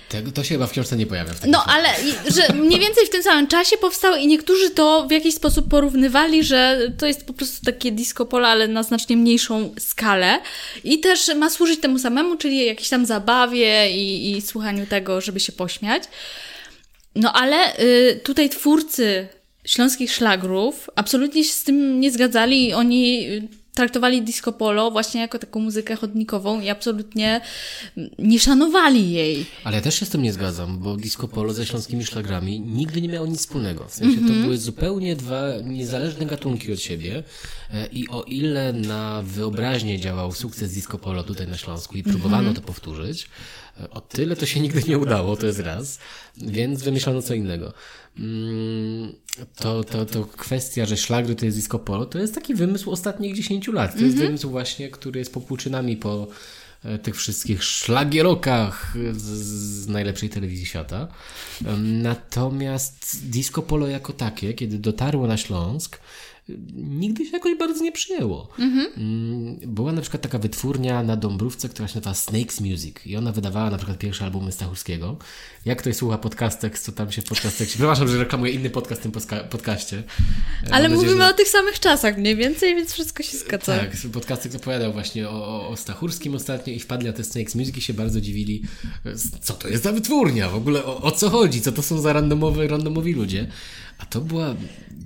Tego, to się chyba w książce nie pojawia. W no, ale że mniej więcej w tym samym czasie powstały i niektórzy to w jakiś sposób porównywali, że to jest po prostu takie disco polo, ale na znacznie mniejszą skalę i też ma służyć temu samemu, czyli jakiejś tam zabawie i, i słuchaniu tego, żeby się pośmiać. No ale y, tutaj twórcy śląskich szlagrów absolutnie się z tym nie zgadzali. Oni traktowali disco polo właśnie jako taką muzykę chodnikową i absolutnie nie szanowali jej. Ale ja też się z tym nie zgadzam, bo disco polo ze śląskimi szlagrami nigdy nie miało nic wspólnego. W sensie to mhm. były zupełnie dwa niezależne gatunki od siebie e, i o ile na wyobraźnię działał sukces disco polo tutaj na Śląsku i próbowano -hmm. to powtórzyć, e, o tyle to się nigdy nie udało, to jest raz, więc wymyślono co innego. Mm, to, to, to kwestia, że szlagry to jest disco polo, to jest taki wymysł ostatnich 10 lat. To mm -hmm. jest mhm. wymysł właśnie, który jest popłuczynami po e, tych wszystkich szlagierokach z, z najlepszej telewizji świata. Natomiast disco polo jako takie, kiedy dotarło na Śląsk, nigdy się jakoś bardzo nie przyjęło. Mhm. Mm, była na przykład taka wytwórnia na Dąbrówce, która się nazywa Snakes Music i ona wydawała na przykład pierwsze albumy Stachurskiego. Jak ktoś słucha podcastek, co tam się w podcastek... Przepraszam, że reklamuję inny podcast w tym podcaście. Ale mówimy że... o tych samych czasach mniej więcej, więc wszystko się zgadza. Tak, podcastek opowiadał właśnie o, o Stachurskim ostatnio i wpadli na te Snakes Music i się bardzo dziwili, co to jest za wytwórnia, w ogóle o, o co chodzi, co to są za randomowe, randomowi ludzie. A to była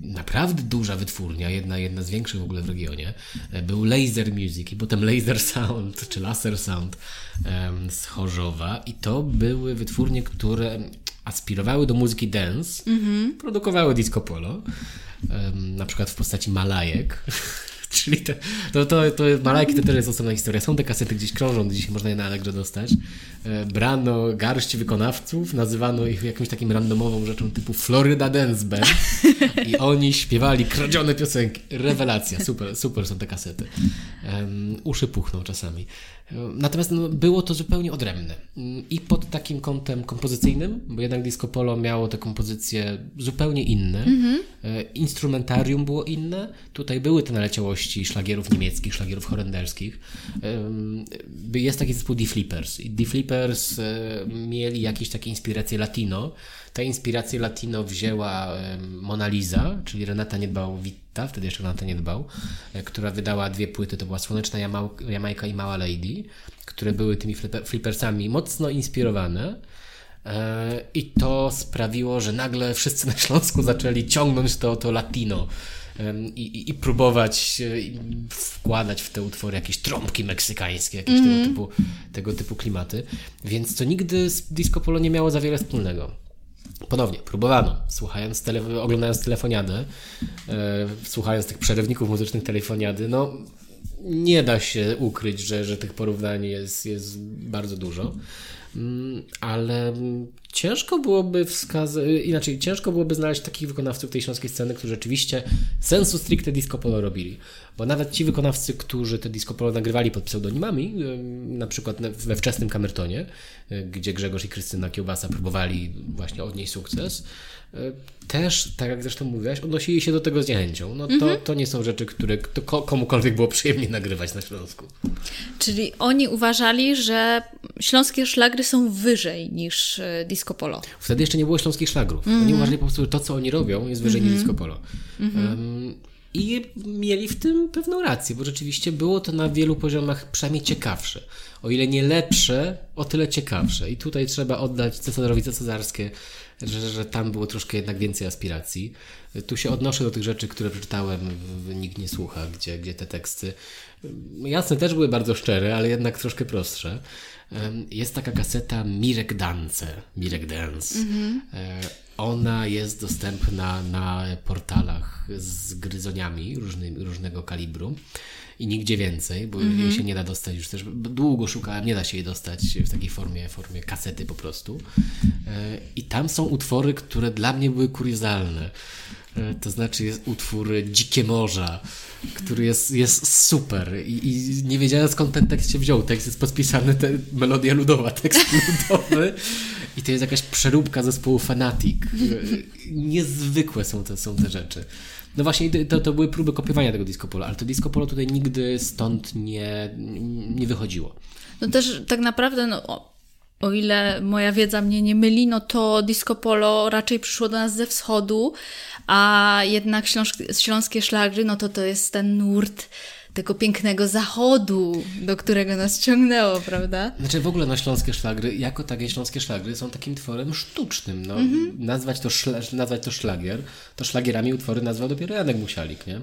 naprawdę duża wytwórnia, jedna, jedna z większych w ogóle w regionie. E, był Laser Music i potem Laser Sound, czy Laser Sound um, z Chorzowa i to były wytwórnie, które aspirowały do muzyki dance, mm -hmm. produkowały disco polo, um, na przykład w postaci Malajek. *laughs* Czyli te, to, to, to Malajki to też jest osobna historia. Są te kasety gdzieś krążą, dzisiaj można je na Allegro dostać. E, brano garść wykonawców, nazywano ich jakimś takim randomową rzeczą typu Florida Dance Band i *laughs* oni śpiewali kradzione piosenki. Rewelacja, super, super są te kasety. Um, uszy puchną czasami. Natomiast no, było to zupełnie odrębne. I pod takim kątem kompozycyjnym, bo jednak disco polo miało te kompozycje zupełnie inne. Mm-hmm. Instrumentarium było inne. Tutaj były te naleciałości szlagierów niemieckich, szlagierów holenderskich. Jest taki zespół The Flippers. I The Flippers e, mieli jakieś takie inspiracje latino. Te inspiracje latino wzięła Mona Lisa, czyli Renata Niedbał-Witta, wtedy jeszcze Renata Niedbał, e, która wydała dwie płyty, to była Słoneczna Jamajka i Mała Lady, które były tymi flippersami mocno inspirowane. E, I to sprawiło, że nagle wszyscy na Śląsku zaczęli ciągnąć to, to latino. I, i, i, próbować wkładać w te utwory jakieś trąbki meksykańskie, jakieś mm. tego, mhm. typu, tego typu klimaty. Więc to nigdy z disco polo nie miało za wiele wspólnego. Ponownie, próbowano, słuchając tele, oglądając telefoniadę, e, słuchając tych przerywników muzycznych telefoniady, no nie da się ukryć, że, że tych porównań jest, jest bardzo dużo. Mm, ale ciężko byłoby wskazać, inaczej, ciężko byłoby znaleźć takich wykonawców tej śląskiej sceny, którzy rzeczywiście sensu stricte disco polo robili. Bo nawet ci wykonawcy, którzy te disco polo nagrywali pod pseudonimami, na przykład we wczesnym kamertonie, y, gdzie Grzegorz i Krystyna Kiełbasa próbowali właśnie odnieść sukces, y, też, tak jak zresztą mówiłaś, odnosili się do tego z niechęcią. No to, mhm. to nie są rzeczy, które to komukolwiek było przyjemnie nagrywać na Śląsku. Czyli oni uważali, że śląskie szlagry są wyżej niż y, disco polo. Wtedy jeszcze nie było śląskich szlagrów. Mhm. Oni uważali po prostu, że to, co oni robią, jest wyżej niż mhm. disco polo. Um, i mieli w tym pewną rację, bo rzeczywiście było to na wielu poziomach przynajmniej ciekawsze. O ile nie lepsze, o tyle ciekawsze. I tutaj trzeba oddać Cesarowi Cesarskie, że, że tam było troszkę jednak więcej aspiracji. Tu się odnoszę do tych rzeczy, które przeczytałem Nikt nie słucha, gdzie, gdzie te teksty jasne też były bardzo szczere, ale jednak troszkę prostsze. Jest taka kaseta Mirek Dance. Mirek Dance. Mm-hmm. Ona jest dostępna na portalach z gryzoniami różny, różnego kalibru i nigdzie więcej, bo mm -hmm. jej się nie da dostać już też. Długo szukałem, nie da się jej dostać w takiej formie, formie kasety po prostu. E, I tam są utwory, które dla mnie były kuriozalne. E, to znaczy jest utwór Dzikie Morza, który jest, jest super I, i nie wiedziałem skąd ten tekst się wziął. Tekst jest podpisany, te, melodia ludowa, *laughs* tekst ludowy i to jest jakaś przeróbka zespołu Fanatic. E, niezwykłe są te, są te rzeczy. No właśnie, to, to były próby kopiowania tego disco polo, ale to disco polo tutaj nigdy stąd nie, nie wychodziło. No też tak naprawdę, no, o, o ile moja wiedza mnie nie myli, no to disco polo raczej przyszło do nas ze wschodu, a jednak śląskie szlagry, no to to jest ten nurt tego pięknego zachodu, do którego nas ciągnęło, prawda? Znaczy w ogóle no, śląskie szlagry, jako takie śląskie szlagry są takim tworem sztucznym. No. -hmm. nazwać, to szla, nazwać to szlagier, to szlagierami utwory nazwał dopiero Janek Musialik, nie?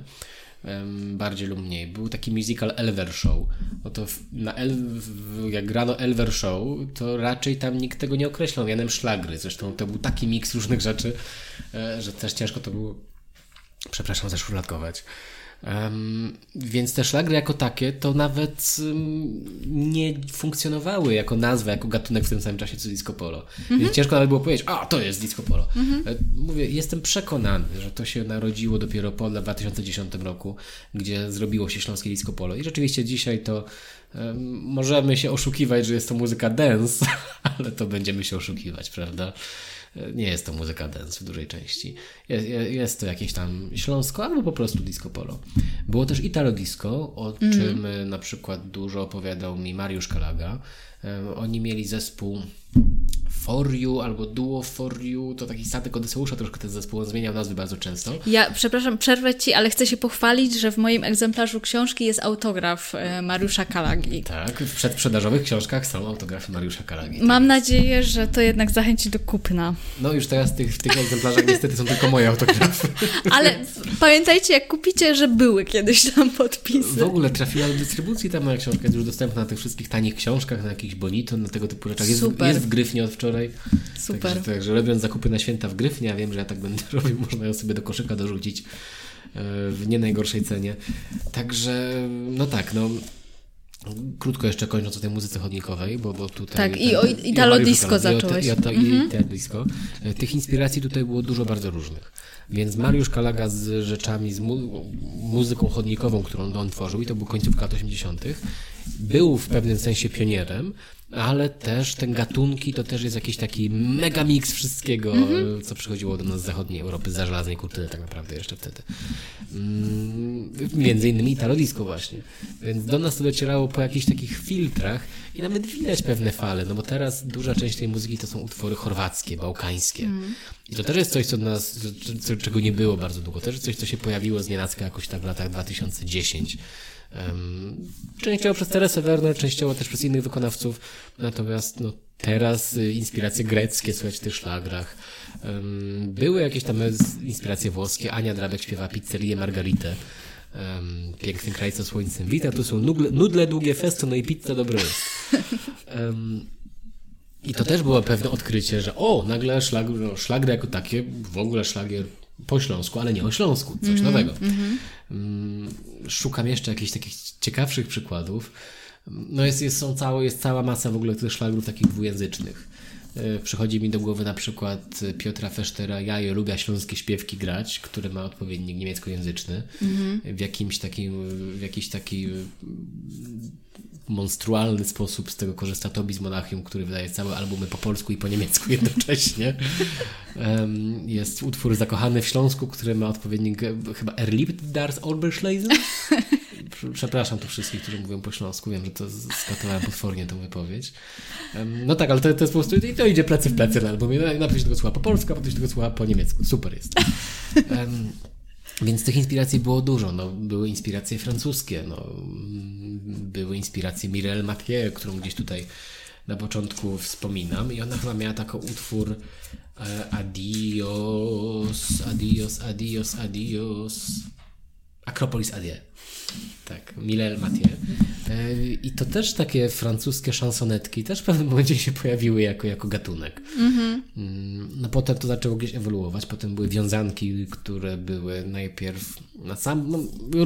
bardziej lub mniej. Był taki musical Elver Show. No to na El, jak grano Elver Show, to raczej tam nikt tego nie określał Janem Szlagry. Zresztą to był taki miks różnych rzeczy, e, że też ciężko to było, przepraszam, zaszufladkować. Um, więc te szlagry jako takie to nawet um, nie funkcjonowały jako nazwa, jako gatunek w tym samym czasie co disco polo. Więc mhm. ciężko nawet było powiedzieć, a to jest disco polo. Mhm. Mówię, jestem przekonany, że to się narodziło dopiero po 2010 roku, gdzie zrobiło się śląskie disco polo. I rzeczywiście dzisiaj to um, możemy się oszukiwać, że jest to muzyka dance, *laughs* ale to będziemy się oszukiwać, prawda? Nie jest to muzyka dance w dużej części. Jest, jest to jakieś tam śląsko albo po prostu disco polo. Było też italo disco, o mm. czym na przykład dużo opowiadał mi Mariusz Kalaga. Oni mieli zespół For You albo Duo For You, to taki statek Odyseusza troszkę ten zespół, on zmieniał nazwy bardzo często. Ja, przepraszam, przerwę Ci, ale chcę się pochwalić, że w moim egzemplarzu książki jest autograf e, Mariusza Kalagi. Tak, w przedsprzedażowych książkach są autografy Mariusza Kalagi. Mam tak nadzieję, że to jednak zachęci do kupna. No już teraz tych, w tych egzemplarzach niestety są tylko moje autografy. *laughs* Ale pamiętajcie, jak kupicie, że były kiedyś tam podpisy. W ogóle trafiła do dystrybucji ta moja książka, jest już dostępna na tych wszystkich tanich książkach, na jakichś bonito, na tego typu rzeczach. Jest, Super. jest w Gryfnie od wczoraj. Super. Także, także robiąc zakupy na święta w Gryfnie, a wiem, że ja tak będę *laughs* robił, można ją sobie do koszyka dorzucić e, w nie najgorszej cenie. Także, no tak, no Krótko jeszcze kończąc o tej muzyce chodnikowej, bo, bo tutaj... Tak, i o Italo Disco zacząłeś. I, o, i, mhm. Italo Disco. E, tych inspiracji tutaj było dużo bardzo różnych. Więc Mariusz Kalaga z rzeczami, z mu muzyką chodnikową, którą on tworzył, i to był końcówka lat 80., był w pewnym sensie pionierem, ale też te gatunki to też jest jakiś taki mega mix wszystkiego, mm -hmm. co przychodziło do nas z zachodniej Europy, za żelaznej kurtyny tak naprawdę jeszcze wtedy. Mm, między innymi Italo właśnie. Więc do nas to docierało po jakichś takich filtrach i nawet widać pewne fale, no bo teraz duża część tej muzyki to są utwory chorwackie, bałkańskie. Mm. I to też jest coś, co nas, czego nie było bardzo długo. Też coś, co się pojawiło z nienacka jakoś tak w latach 2010 Częściowo przez Teresę Werner, częściowo też przez innych wykonawców, natomiast no, teraz y, inspiracje greckie słychać w tych szlagrach. Były jakieś tam inspiracje włoskie. Ania Drabek śpiewa Pizzerię Margaritę. Piękny kraj co słońcem wita, tu są nudle, nudle długie festo, no i pizza. Um, I to też było pewne odkrycie, że o, nagle szlagry, no, szlagry jako takie, w ogóle szlagier po Śląsku, ale nie o Śląsku, coś mm -hmm, nowego. Mm -hmm. Szukam jeszcze jakichś takich ciekawszych przykładów. No jest, jest, są całe, jest cała masa w ogóle tych szlagrów takich dwujęzycznych. E, przychodzi mi do głowy na przykład Piotra Fechtera Ja je lubię śląskie śpiewki grać, który ma odpowiednik niemieckojęzyczny. Mm -hmm. W jakimś takim, w jakiś taki monstrualny sposób z tego korzysta Tobis Monachium, który wydaje całe albumy po polsku i po niemiecku *laughs* jednocześnie. Jest utwór Zakochany w Śląsku, który ma odpowiednik chyba Erliebt das Oberschleisen. Przepraszam tu wszystkich, którzy mówią po śląsku. Wiem, że to skatowałem potwornie tą wypowiedź. No tak, ale to, to jest po prostu i to idzie plecy w plecy na albumie. Najpierw się tego słucha po polsku, a potem się tego słucha po niemiecku. Super jest. Więc tych inspiracji było dużo. No, były inspiracje francuskie, no, były inspiracje Mirelle Mathieu, którą gdzieś tutaj na początku wspominam i ona chyba miała taki utwór e, Adios, adios, adios, adios. Akropolis Adieu. Tak, Milel Mathieu. E, I to też takie francuskie szansonetki też w pewnym momencie się pojawiły jako, jako gatunek. Mm-hmm. No potem to zaczęło gdzieś ewoluować. Potem były wiązanki, które były najpierw na sam, no,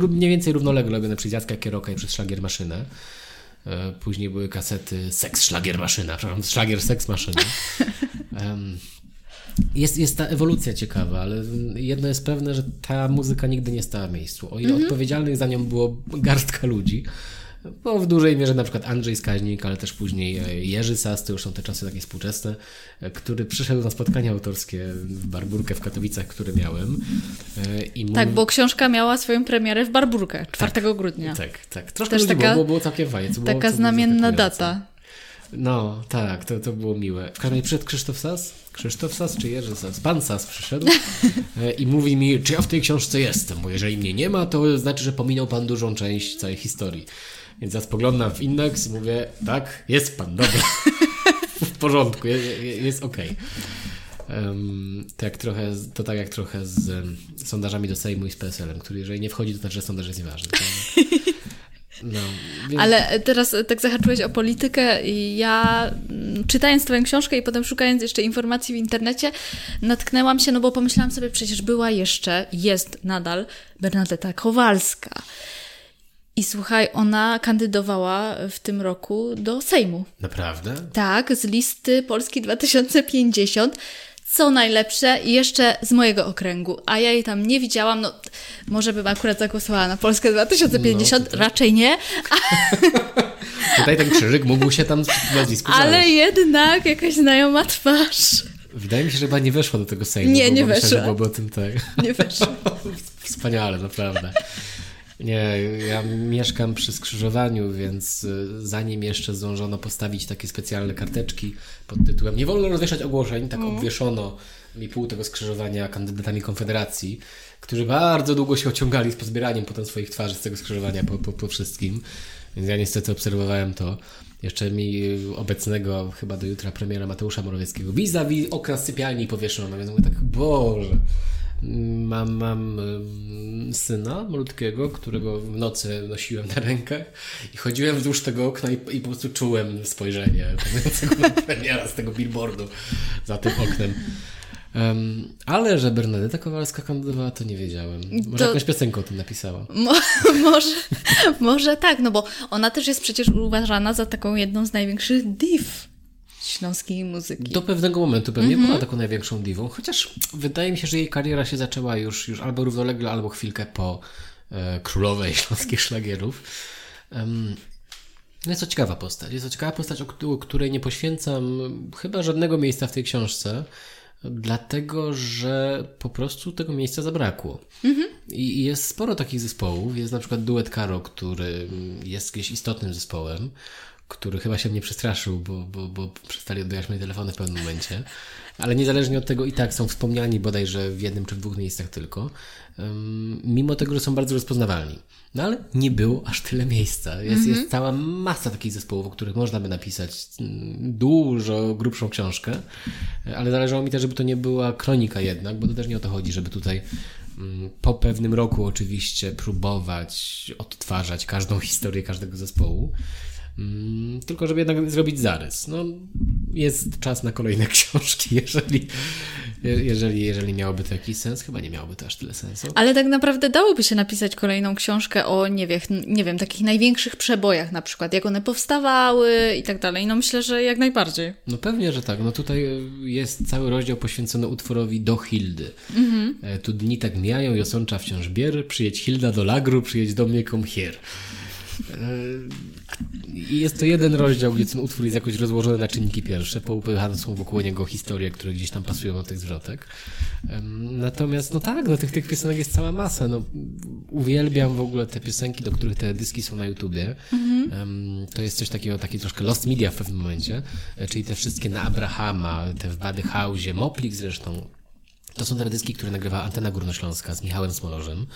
mniej więcej równolegle robione przez Jacka Kieroka i przez Szlagier Maszynę. E, później były kasety Seks Szlagier Maszyna, przepraszam, Szlagier Seks Maszyna. *laughs* Um, jest, jest ta ewolucja ciekawa, ale jedno jest pewne, że ta muzyka nigdy nie stała w miejscu. O ile mm -hmm. odpowiedzialnych za nią było garstka ludzi, bo w dużej mierze na przykład Andrzej Skaźnik, ale też później e, Jerzy Sas, to już są te czasy takie współczesne, e, który przyszedł na spotkanie autorskie w Barburkę w Katowicach, które miałem. E, I Tak, bo książka miała swoją premierę w Barburkę 4 tak, grudnia. Tak, tak. Troszkę też taka, było, było całkiem fajnie. Taka znamienna data. No, tak, to, to było miłe. W każdym razie przyszedł Krzysztof Sas, Krzysztof Sas czy Jerzy Sas? Pan Sas przyszedł *laughs* i mówi mi, czy ja w tej książce jestem, bo jeżeli mnie nie ma, to znaczy, że pominął pan dużą część całej historii. Więc ja spoglądam w indeks i mówię, tak, jest pan, dobra. *laughs* w porządku, jest, jest okej. Okay. Um, to, jak trochę, to tak jak trochę z um, sondażami do Sejmu i z PSL-em, który jeżeli nie wchodzi, to znaczy, że sondaż jest nieważny. *laughs* No, więc... Ale teraz tak zahaczyłeś o politykę i ja mm, czytając twoją książkę i potem szukając jeszcze informacji w internecie natknęłam się, no bo pomyślałam sobie, przecież była jeszcze, jest nadal Bernadetta Kowalska. I słuchaj, ona kandydowała w tym roku do Sejmu. Naprawdę? Tak, z listy Polski 2050 co najlepsze i jeszcze z mojego okręgu, a ja jej tam nie widziałam, no może bym akurat zagłosowała na Polskę 2050, no, raczej nie. *laughs* tutaj ten krzyżyk mógł się tam nazwisku Ale znaleźć. jednak jakaś znajoma twarz. Wydaje mi się, że chyba nie weszła do tego Sejmu. Nie, nie weszła. Myślę, że o tym tak. Nie weszła. Wspaniale, naprawdę. Nie, ja mieszkam przy skrzyżowaniu, więc y, zanim jeszcze zdążono postawić takie specjalne karteczki pod tytułem Nie wolno rozwieszać ogłoszeń, tak mm. obwieszono mi pół tego skrzyżowania kandydatami Konfederacji, którzy bardzo długo się ociągali z pozbieraniem potem swoich twarzy z tego skrzyżowania po, po, po wszystkim. Więc ja niestety obserwowałem to. Jeszcze mi y, obecnego chyba do jutra premiera Mateusza Morawieckiego vis-a-vis okna sypialni powieszono, więc mówię tak, Boże, Mam, mam syna malutkiego, którego w nocy nosiłem na rękach i chodziłem wzdłuż tego okna i, i po prostu czułem spojrzenie *laughs* premiera z tego billboardu za tym oknem. Um, ale że Bernadetta Kowalska kandydowała, to nie wiedziałem. Może to... jakąś piosenkę o tym napisała. Mo *laughs* może, może tak, no bo ona też jest przecież uważana za taką jedną z największych div śląskiej muzyki. Do pewnego momentu pewnie mm -hmm. była taką największą diwą, chociaż wydaje mi się, że jej kariera się zaczęła już, już albo równolegle, albo chwilkę po e, królowej *laughs* śląskich szlagierów. Um, no jest to ciekawa postać. Jest to ciekawa postać, o której nie poświęcam chyba żadnego miejsca w tej książce, dlatego że po prostu tego miejsca zabrakło. Mhm. I jest sporo takich zespołów. Jest na przykład duet Karo, który jest jakimś istotnym zespołem, który chyba się mnie przestraszył, bo, bo, bo przestali odbierać moje telefony w pewnym momencie. Ale niezależnie od tego i tak są wspomniani bodajże w jednym czy w dwóch miejscach tylko. Um, mimo tego, że są bardzo rozpoznawalni. No ale nie było aż tyle miejsca. Jest, mm -hmm. jest cała masa takich zespołów, o których można by napisać mm, dużo grubszą książkę, ale zależało mi też, żeby to nie była kronika jednak, bo to też nie o to chodzi, żeby tutaj mm, po pewnym roku oczywiście próbować odtwarzać każdą historię każdego zespołu. Mm, tylko żeby jednak zrobić zarys. No, jest czas na kolejne *laughs* książki, jeżeli, jeżeli, jeżeli miałoby to jakiś sens. Chyba nie miałoby to aż tyle sensu. Ale tak naprawdę dałoby się napisać kolejną książkę o, nie wiem, nie wiem, takich największych przebojach na przykład, jak one powstawały i tak dalej. No myślę, że jak najbardziej. No pewnie, że tak. No tutaj jest cały rozdział poświęcony utworowi do Hildy. Mhm. E, tu dni tak mijają, Josącza wciąż bier, przyjedź Hilda do lagru, przyjedź do mnie kom hier. I jest to jeden rozdział, gdzie ten utwór jest jakoś rozłożony na czynniki pierwsze, poupychane są wokół niego historie, które gdzieś tam pasują do tych zwrotek. Natomiast, no tak, no tych, tych piosenek jest cała masa. No, uwielbiam w ogóle te piosenki, do których te dyski są na YouTubie. Mhm. To jest coś takiego, taki troszkę lost media w pewnym momencie, e, czyli te wszystkie na Abrahama, te w Bady House, Moplik zresztą, to są teledyski, które nagrywała Antena Górnośląska z Michałem Smolorzem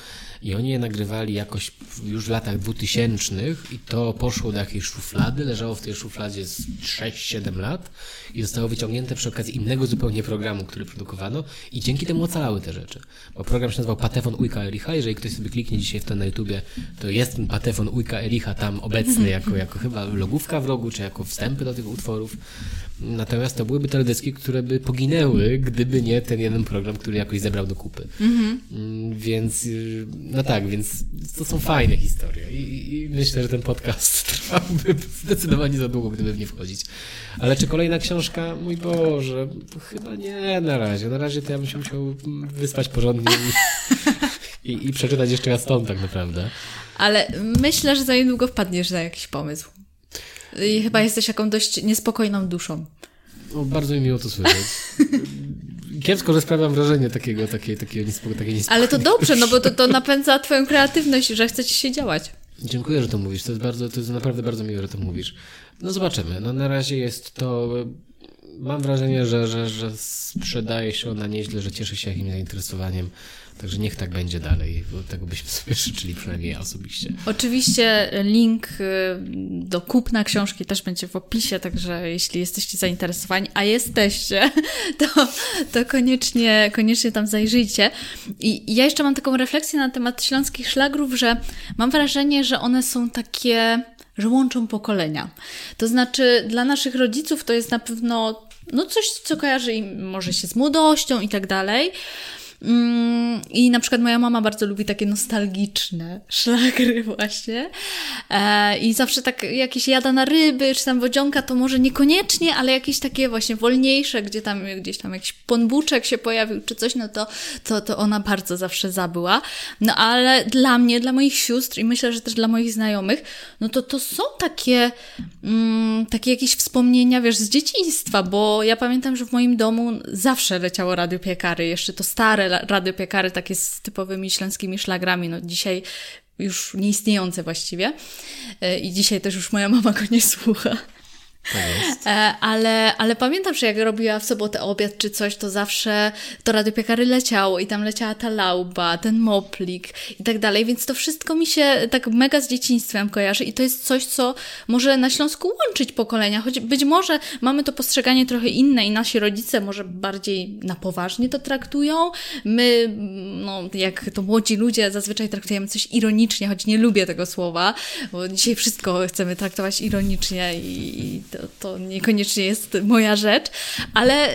i oni je nagrywali jakoś już w latach dwutysięcznych i to poszło do jakiejś szuflady, leżało w tej szufladzie z 6-7 lat i zostało wyciągnięte przy okazji innego zupełnie programu, który produkowano i dzięki temu ocalały te rzeczy. Bo program się nazywał Patefon Ujka Ericha, jeżeli ktoś sobie kliknie dzisiaj w to na YouTubie, to jest ten Patefon Ujka Ericha tam obecny *laughs* jako, jako chyba logówka w rogu, czy jako wstępy do tych utworów. Natomiast to byłyby teledyski, które by poginęły, gdyby nie ten jeden program, który jakoś zebrał do kupy. Mhm. Mm, więc, y, no tak, więc to są fajne historie I, i myślę, że ten podcast *laughs* trwałby zdecydowanie za długo, gdyby w nie wchodzić. Ale czy kolejna książka? Mój Boże, chyba nie na razie. Na razie to ja bym się musiał wyspać porządnie i, i, i przeczytać jeszcze raz stąd tak naprawdę. Ale myślę, że za niedługo wpadniesz na jakiś pomysł. I chyba jesteś jaką dość niespokojną duszą. O, bardzo mi miło to słyszeć. *laughs* Kiepsko, że sprawiam wrażenie takiego, takiej, takiej Ale to dobrze, no bo to, to napędza twoją kreatywność, że chce ci się działać. Dziękuję, że to mówisz. To jest, bardzo, to jest naprawdę bardzo miłe, że to mówisz. No zobaczymy. No na razie jest to... Mam wrażenie, że, że, że sprzedaje się ona nieźle, że cieszy się jakimś zainteresowaniem. Także niech tak będzie dalej, bo tego byśmy sobie życzyli, przynajmniej ja osobiście. Oczywiście link y, do kupna książki też będzie w opisie, także jeśli jesteście zainteresowani, a jesteście, *laughs* to, to koniecznie, koniecznie tam zajrzyjcie. I ja jeszcze mam taką refleksję na temat śląskich szlagrów, że mam wrażenie, że one są takie, że łączą pokolenia. To znaczy dla naszych rodziców to jest na pewno no coś, co kojarzy im może się z młodością i tak dalej, I na przykład moja mama bardzo lubi takie nostalgiczne *laughs* szlagry właśnie. E, I zawsze tak jakieś jada na ryby, czy tam wodzionka, to może niekoniecznie, ale jakieś takie właśnie wolniejsze, gdzie tam gdzieś tam jakiś ponbuczek się pojawił, czy coś, no to, to, to ona bardzo zawsze zabyła. No ale dla mnie, dla moich sióstr i myślę, że też dla moich znajomych, no to to są takie, mm, takie jakieś wspomnienia, wiesz, z dzieciństwa, bo ja pamiętam, że w moim domu zawsze leciało radio piekary, jeszcze to stare radio piekary takie z typowymi śląskimi szlagrami, no dzisiaj już nieistniejące właściwie. E, I dzisiaj też już moja mama go nie słucha. E, ale, ale pamiętam, że jak robiła w sobotę obiad czy coś, to zawsze to radiopiekary leciało i tam leciała ta lauba, ten moplik i tak dalej, więc to wszystko mi się tak mega z dzieciństwem kojarzy i to jest coś, co może na Śląsku łączyć pokolenia, choć być może mamy to postrzeganie trochę inne i nasi rodzice może bardziej na poważnie to traktują. My, no, jak to młodzi ludzie, zazwyczaj traktujemy coś ironicznie, choć nie lubię tego słowa, bo dzisiaj wszystko chcemy traktować ironicznie i to, to niekoniecznie jest moja rzecz, ale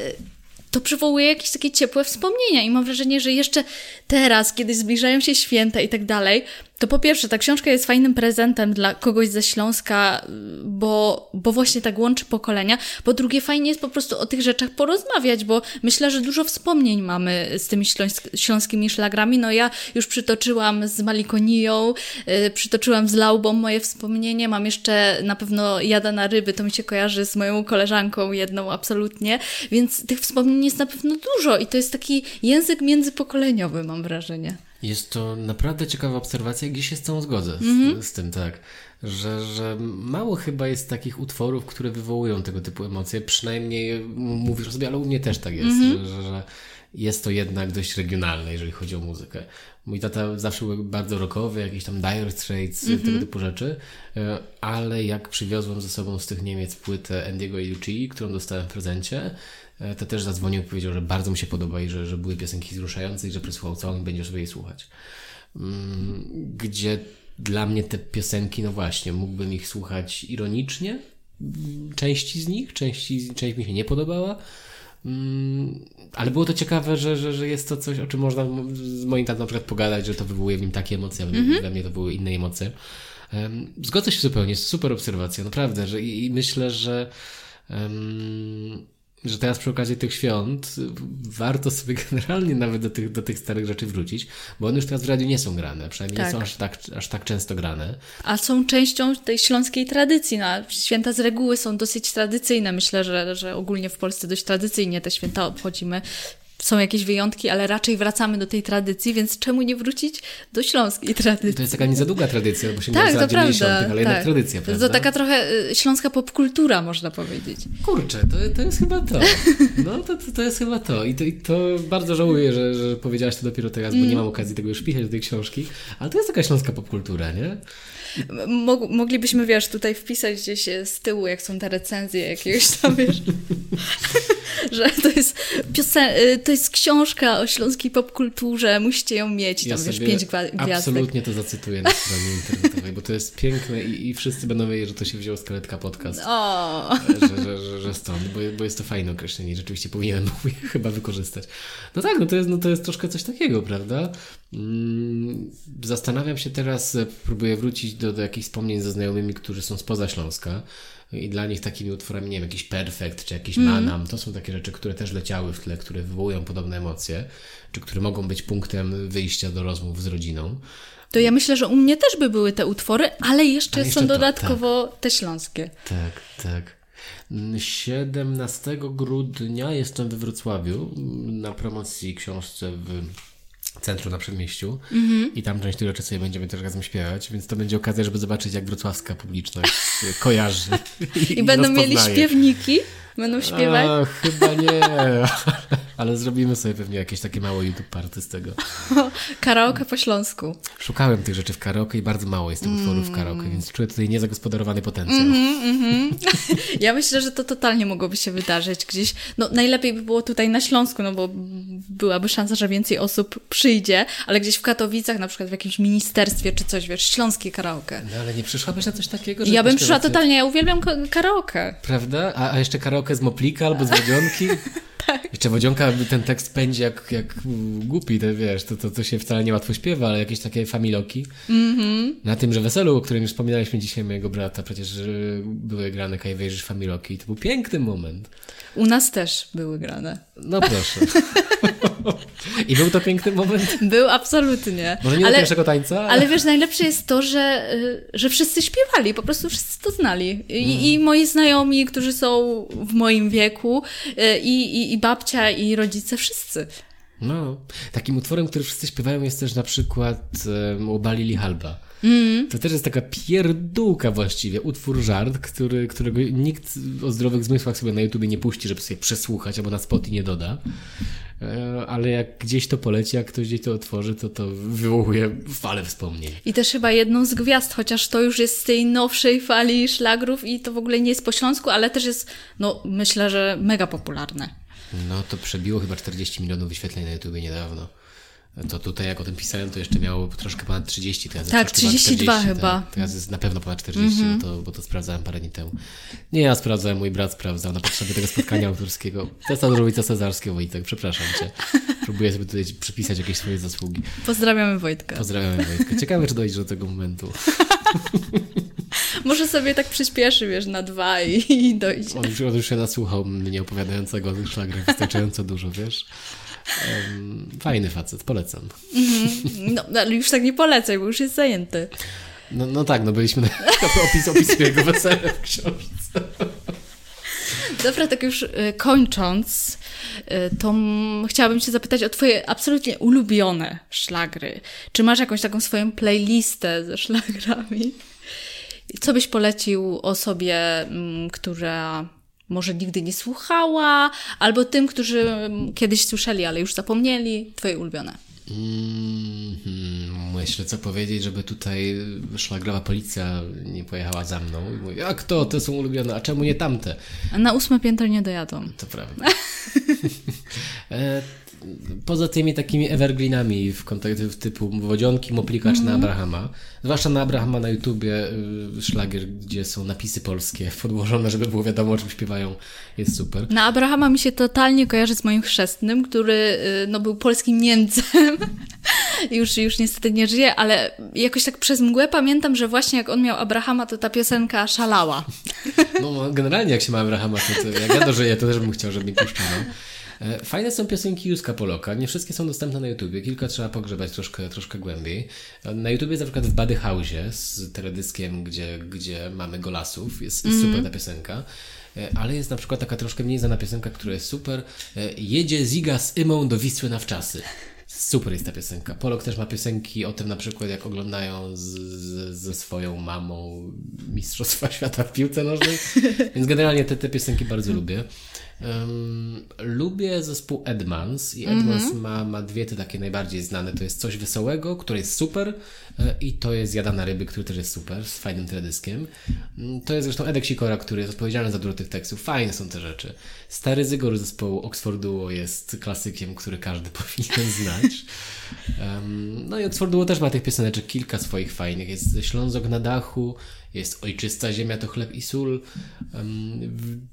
to przywołuje jakieś takie ciepłe wspomnienia i mam wrażenie, że jeszcze teraz, kiedy zbliżają się święta i tak dalej, to po pierwsze, ta książka jest fajnym prezentem dla kogoś ze Śląska, bo, bo właśnie tak łączy pokolenia. Po drugie, fajnie jest po prostu o tych rzeczach porozmawiać, bo myślę, że dużo wspomnień mamy z tymi śląsk śląskimi szlagrami. No ja już przytoczyłam z Malikonią, yy, przytoczyłam z Laubą moje wspomnienie, mam jeszcze na pewno Jada na ryby, to mi się kojarzy z moją koleżanką jedną absolutnie, więc tych wspomnień jest na pewno dużo i to jest taki język międzypokoleniowy, mam wrażenie. Jest to naprawdę ciekawa obserwacja, gdzie się z całą zgodzę z, mm -hmm. z, tym, tak. Że, że mało chyba jest takich utworów, które wywołują tego typu emocje. Przynajmniej mówisz sobie, ale u mnie też tak jest, mm -hmm. że, że, jest to jednak dość regionalne, jeżeli chodzi o muzykę. Mój tata zawsze był bardzo rockowy, jakieś tam Dire Straits, mm -hmm. tego typu rzeczy, e, ale jak przywiozłem ze sobą z tych Niemiec płytę Andiego i Lucia, którą dostałem w prezencie, to też zadzwonił i powiedział, że bardzo mu się podoba i że, że były piosenki wzruszające i że przesłuchał całą i będzie sobie jej słuchać. Mm, gdzie dla mnie te piosenki, no właśnie, mógłbym ich słuchać ironicznie, mm, części z nich, części, część mi się nie podobała, mm, ale było to ciekawe, że, że, że jest to coś, o czym można z moim tatą na przykład pogadać, że to wywołuje w nim takie emocje, a mm -hmm. we mnie to były inne emocje. Zgodzę się zupełnie, super obserwacja, naprawdę, że i, i myślę, że um, że teraz przy okazji tych świąt warto sobie *laughs* generalnie nawet do tych, do tych starych rzeczy wrócić, bo one już teraz w radiu nie są grane, przynajmniej tak. nie są aż tak, aż tak często grane. A są częścią tej śląskiej tradycji. No, święta z reguły są dosyć tradycyjne. Myślę, że, że ogólnie w Polsce dość tradycyjnie te święta obchodzimy są jakieś wyjątki, ale raczej wracamy do tej tradycji, więc czemu nie wrócić do śląskiej tradycji? To jest taka nie za długa tradycja, bo się tak, to prawda, 90, ale tak. jednak tradycja, prawda? To taka trochę y, śląska popkultura, można powiedzieć. Kurczę, to, to jest chyba to. No, to, to, to jest chyba to. I to, i to bardzo żałuję, że, że powiedziałaś to dopiero teraz, bo mm. nie mam okazji tego już pisać do tej książki, ale to jest taka śląska popkultura, nie? moglibyśmy, wiesz, tutaj wpisać gdzieś z tyłu, jak są te recenzje jakiegoś tam, wiesz, *laughs* że to jest piosen- y, to jest książka o śląskiej popkulturze, musicie ją mieć, tam ja wiesz, pięć gwiazdek. Absolutnie to zacytuję na stronie internetowej, bo to jest piękne i, i wszyscy będą wiedzieć, że to się wzięło z Kaletka Podcast. O. Że, że, że, że stąd, bo, bo jest to fajne określenie i rzeczywiście powinienem *laughs* chyba wykorzystać. No tak, no to jest, no to jest troszkę coś takiego, prawda? Mm, zastanawiam się teraz, próbuję wrócić do, do jakichś wspomnień ze znajomymi, którzy są spoza Śląska i dla nich takimi utworami, nie wiem, jakiś Perfekt czy jakiś mm. Manam, to są takie rzeczy, które też leciały w tle, które wywołują podobne emocje, czy które mogą być punktem wyjścia do rozmów z rodziną. To ja myślę, że u mnie też by były te utwory, ale jeszcze, jeszcze są to, dodatkowo tak. te śląskie. Tak, tak. 17 grudnia jestem we Wrocławiu na promocji książce w centrum na przedmieściu mm-hmm. i tam część tych rzeczy sobie będziemy też razem śpiewać, więc to będzie okazja, żeby zobaczyć, jak wrocławska publiczność *laughs* kojarzy. I, I będą mieli śpiewniki? Będą śpiewać? A, chyba nie, *laughs* ale zrobimy sobie pewnie jakieś takie małe YouTube party z tego. *laughs* karaoke po śląsku. Szukałem tych rzeczy w karaoke i bardzo mało jest tych mm. utworów w karaoke, więc czuję tutaj niezagospodarowany potencjał. Mm-hmm, mm-hmm. Ja myślę, że to totalnie mogłoby się wydarzyć gdzieś. No najlepiej by było tutaj na Śląsku, no bo byłaby szansa, że więcej osób przyjdzie, ale gdzieś w Katowicach, na przykład w jakimś ministerstwie czy coś, wiesz, śląskie karaoke. No ale nie przyszłabyś na coś takiego? ja bym przyszła totalnie, ja uwielbiam karaoke. Prawda? A, a jeszcze karaoke karaoke z Moplika albo z Wodzionki. *laughs* tak. Jeszcze Wodzionka ten tekst pędzi jak, jak głupi, to wiesz, to, to, to się wcale niełatwo śpiewa, ale jakieś takie familoki. Mm -hmm. Na tymże weselu, o którym już wspominaliśmy dzisiaj mojego brata, przecież były grane Kajwejrzysz familoki i to był piękny moment. U nas też były grane. No proszę. *laughs* *laughs* I był to piękny moment? Był, absolutnie. Może nie ale, do pierwszego tańca? Ale... ale wiesz, najlepsze jest to, że, y, że wszyscy śpiewali, po prostu wszyscy to znali. I, mm. i moi znajomi, którzy są w moim wieku, y, i, i, i babcia, i rodzice, wszyscy. No, takim utworem, który wszyscy śpiewają jest też na przykład um, Obalili Halba. Mm. To też jest taka pierdółka właściwie, utwór żart, który, którego nikt o zdrowych zmysłach sobie na YouTubie nie puści, żeby sobie przesłuchać albo na spot i nie doda. E, ale jak gdzieś to poleci, jak ktoś gdzieś to otworzy, to to wywołuje falę wspomnień. I też chyba jedną z gwiazd, chociaż to już jest z tej nowszej fali szlagrów i to w ogóle nie jest po śląsku, ale też jest, no myślę, że mega popularne. No to przebiło chyba 40 milionów wyświetleń na YouTubie niedawno. To tutaj jak o tym pisałem, to jeszcze miało troszkę ponad 30. Teraz tak, 32 chyba. Tak, teraz jest na pewno ponad 40, mm -hmm. bo, to, bo to sprawdzałem parę dni temu. Nie ja sprawdzałem, mój brat sprawdzał na potrzeby tego spotkania autorskiego. Cesarz Wojca Cesarski Wojtek, przepraszam cię. Próbuję sobie tutaj przypisać jakieś swoje zasługi. Pozdrawiamy Wojtka. Pozdrawiamy Wojtka. Ciekawe, czy dojdzie do tego momentu. *laughs* Może sobie tak przyspieszy, wiesz, na dwa i, i dojdzie. On już, on już się nasłuchał mnie opowiadającego o tych szlagrach wystarczająco dużo, wiesz. Fajny facet, polecam. Mm -hmm. No, ale już tak nie polecaj, bo już jest zajęty. No, no tak, no byliśmy na *laughs* opis, opisuję jego wesele w książce. Dobra, tak już y, kończąc, y, to chciałabym Cię zapytać o Twoje absolutnie ulubione szlagry. Czy masz jakąś taką swoją playlistę ze szlagrami? Co byś polecił osobie, która może nigdy nie słuchała, albo tym, którzy kiedyś słyszeli, ale już zapomnieli, twoje ulubione? Mm, myślę, co powiedzieć, żeby tutaj szlagrowa policja nie pojechała za mną i mówi, a kto, te są ulubione, a czemu nie tamte? A na ósme piętro nie dojadą. To prawda. *laughs* poza tymi takimi evergreenami w kontekście typu Wodzionki, Moplikacz mm -hmm. na mhm. Abrahama, zwłaszcza na Abrahama na YouTubie, y, szlagier, gdzie są napisy polskie *laughs* podłożone, żeby było wiadomo, o czym śpiewają, jest super. Na Abrahama mi się totalnie kojarzy z moim chrzestnym, który y, no, był polskim Niemcem. *laughs* już, już niestety nie żyje, ale jakoś tak przez mgłę pamiętam, że właśnie jak on miał Abrahama, to ta piosenka szalała. *laughs* No generalnie jak się ma Abrahama, to, to jak ja dożyję, to też bym chciał, żeby mi puszczano. E, fajne są piosenki Józka Poloka. Nie wszystkie są dostępne na YouTubie. Kilka trzeba pogrzebać troszkę, troszkę głębiej. E, na YouTubie na przykład w Bady House z teledyskiem, gdzie, gdzie mamy golasów. Jest mm. super ta piosenka. E, ale jest na przykład taka troszkę mniej znana piosenka, która jest super. Jedzie Ziga z Imą do Wisły na wczasy. Super jest ta piosenka. Polok też ma piosenki o tym na przykład, jak oglądają z, z, ze swoją mamą Mistrzostwa *laughs* Świata w piłce nożnej. Więc generalnie te, te piosenki bardzo lubię. Um, lubię zespół Edmans i Edmans mm -hmm. ma, ma dwie te takie najbardziej znane. To jest Coś Wesołego, które jest super e, i to jest Jada na ryby, który też jest super, z fajnym teledyskiem. Mm, to jest zresztą Edek Sikora, który jest odpowiedzialny za dużo tych tekstów. Fajne są te rzeczy. Stary Zygor zespołu Oxford Duo jest klasykiem, który każdy *laughs* powinien znać. Um, no i Oxford Duo też ma tych pioseneczek kilka swoich fajnych. Jest Ślązok na dachu, jest Ojczysta ziemia to chleb i sól. Um,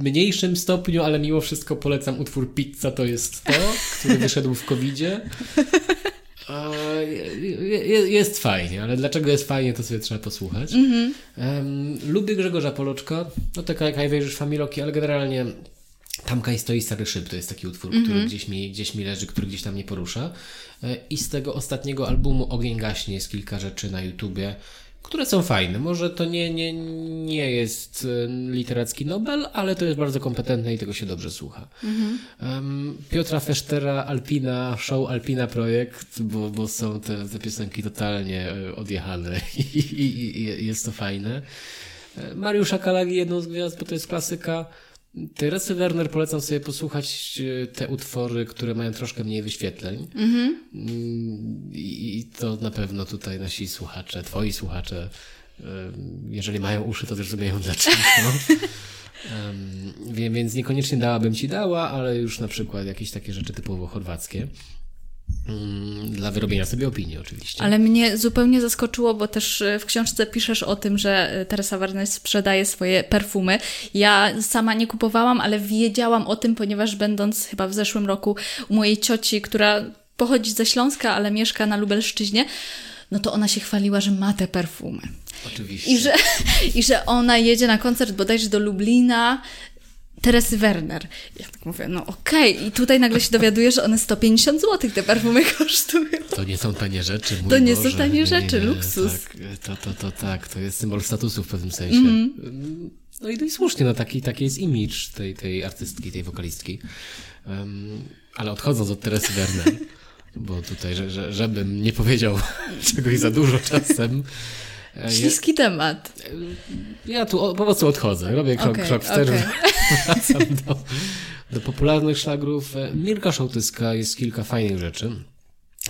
mniejszym stopniu, ale mimo wszystko polecam utwór Pizza to jest to, który wyszedł w covidzie. Jest fajnie, ale dlaczego jest fajnie, to sobie trzeba posłuchać. Mm -hmm. lubię Grzegorza Poloczka, no taka jak wejrzysz Familoki, ale generalnie Tamka i stoi stary szyb, to jest taki utwór, mm -hmm. który mhm. gdzieś mi, gdzieś mi leży, który gdzieś tam nie porusza. E, I z tego ostatniego albumu Ogień gaśnie jest kilka rzeczy na YouTubie które są fajne. Może to nie, nie, nie jest e, literacki Nobel, ale to jest bardzo kompetentne i tego się dobrze słucha. Mhm. Um, Piotra Feштera, Alpina, show Alpina Projekt, bo, bo są te, te piosenki totalnie e, odjechane *laughs* i, i, i jest to fajne. E, Mariusza Kalagi, jedną z gwiazd, bo to jest klasyka. Teresy Werner polecam sobie posłuchać e, te utwory, które mają troszkę mniej wyświetleń. Mm-hmm. I to na pewno tutaj nasi słuchacze, twoi słuchacze, jeżeli mają uszy, to też rozumieją dlaczego. Um, więc niekoniecznie dałabym ci dała, ale już na przykład jakieś takie rzeczy typowo chorwackie. Mm, dla wyrobienia sobie opinii, oczywiście. Ale mnie zupełnie zaskoczyło, bo też e, w książce piszesz o tym, że e, Teresa Warnes sprzedaje swoje perfumy. Ja sama nie kupowałam, ale wiedziałam o tym, ponieważ będąc chyba w zeszłym roku u mojej cioci, która pochodzi ze Śląska, ale mieszka na Lubelszczyźnie, no to ona się chwaliła, że ma te perfumy. Oczywiście. I że, *laughs* I że ona jedzie na koncert bodajże do Lublina Teresy Werner. Ja tak mówię, no okej. Okay. I tutaj nagle się dowiaduję, że one 150 zł te perfumy *laughs* kosztują. To nie są tanie rzeczy, To nie Boże. są tanie rzeczy, nie, nie, luksus. Tak, to, to, to tak, to jest symbol statusu w pewnym sensie. Mm. No i, no i słusznie, no taki, taki jest image tej, tej artystki, tej wokalistki. Um, ale odchodząc od Teresy Werner, bo tutaj, że, że, żebym nie powiedział *laughs* czegoś za dużo czasem, E, Śliski temat. Ja tu po prostu odchodzę. Robię krok, okay, krok wstecz. Okay. *laughs* Wracam do, do popularnych szlagrów. E, Mirka Szołtyska jest kilka fajnych rzeczy.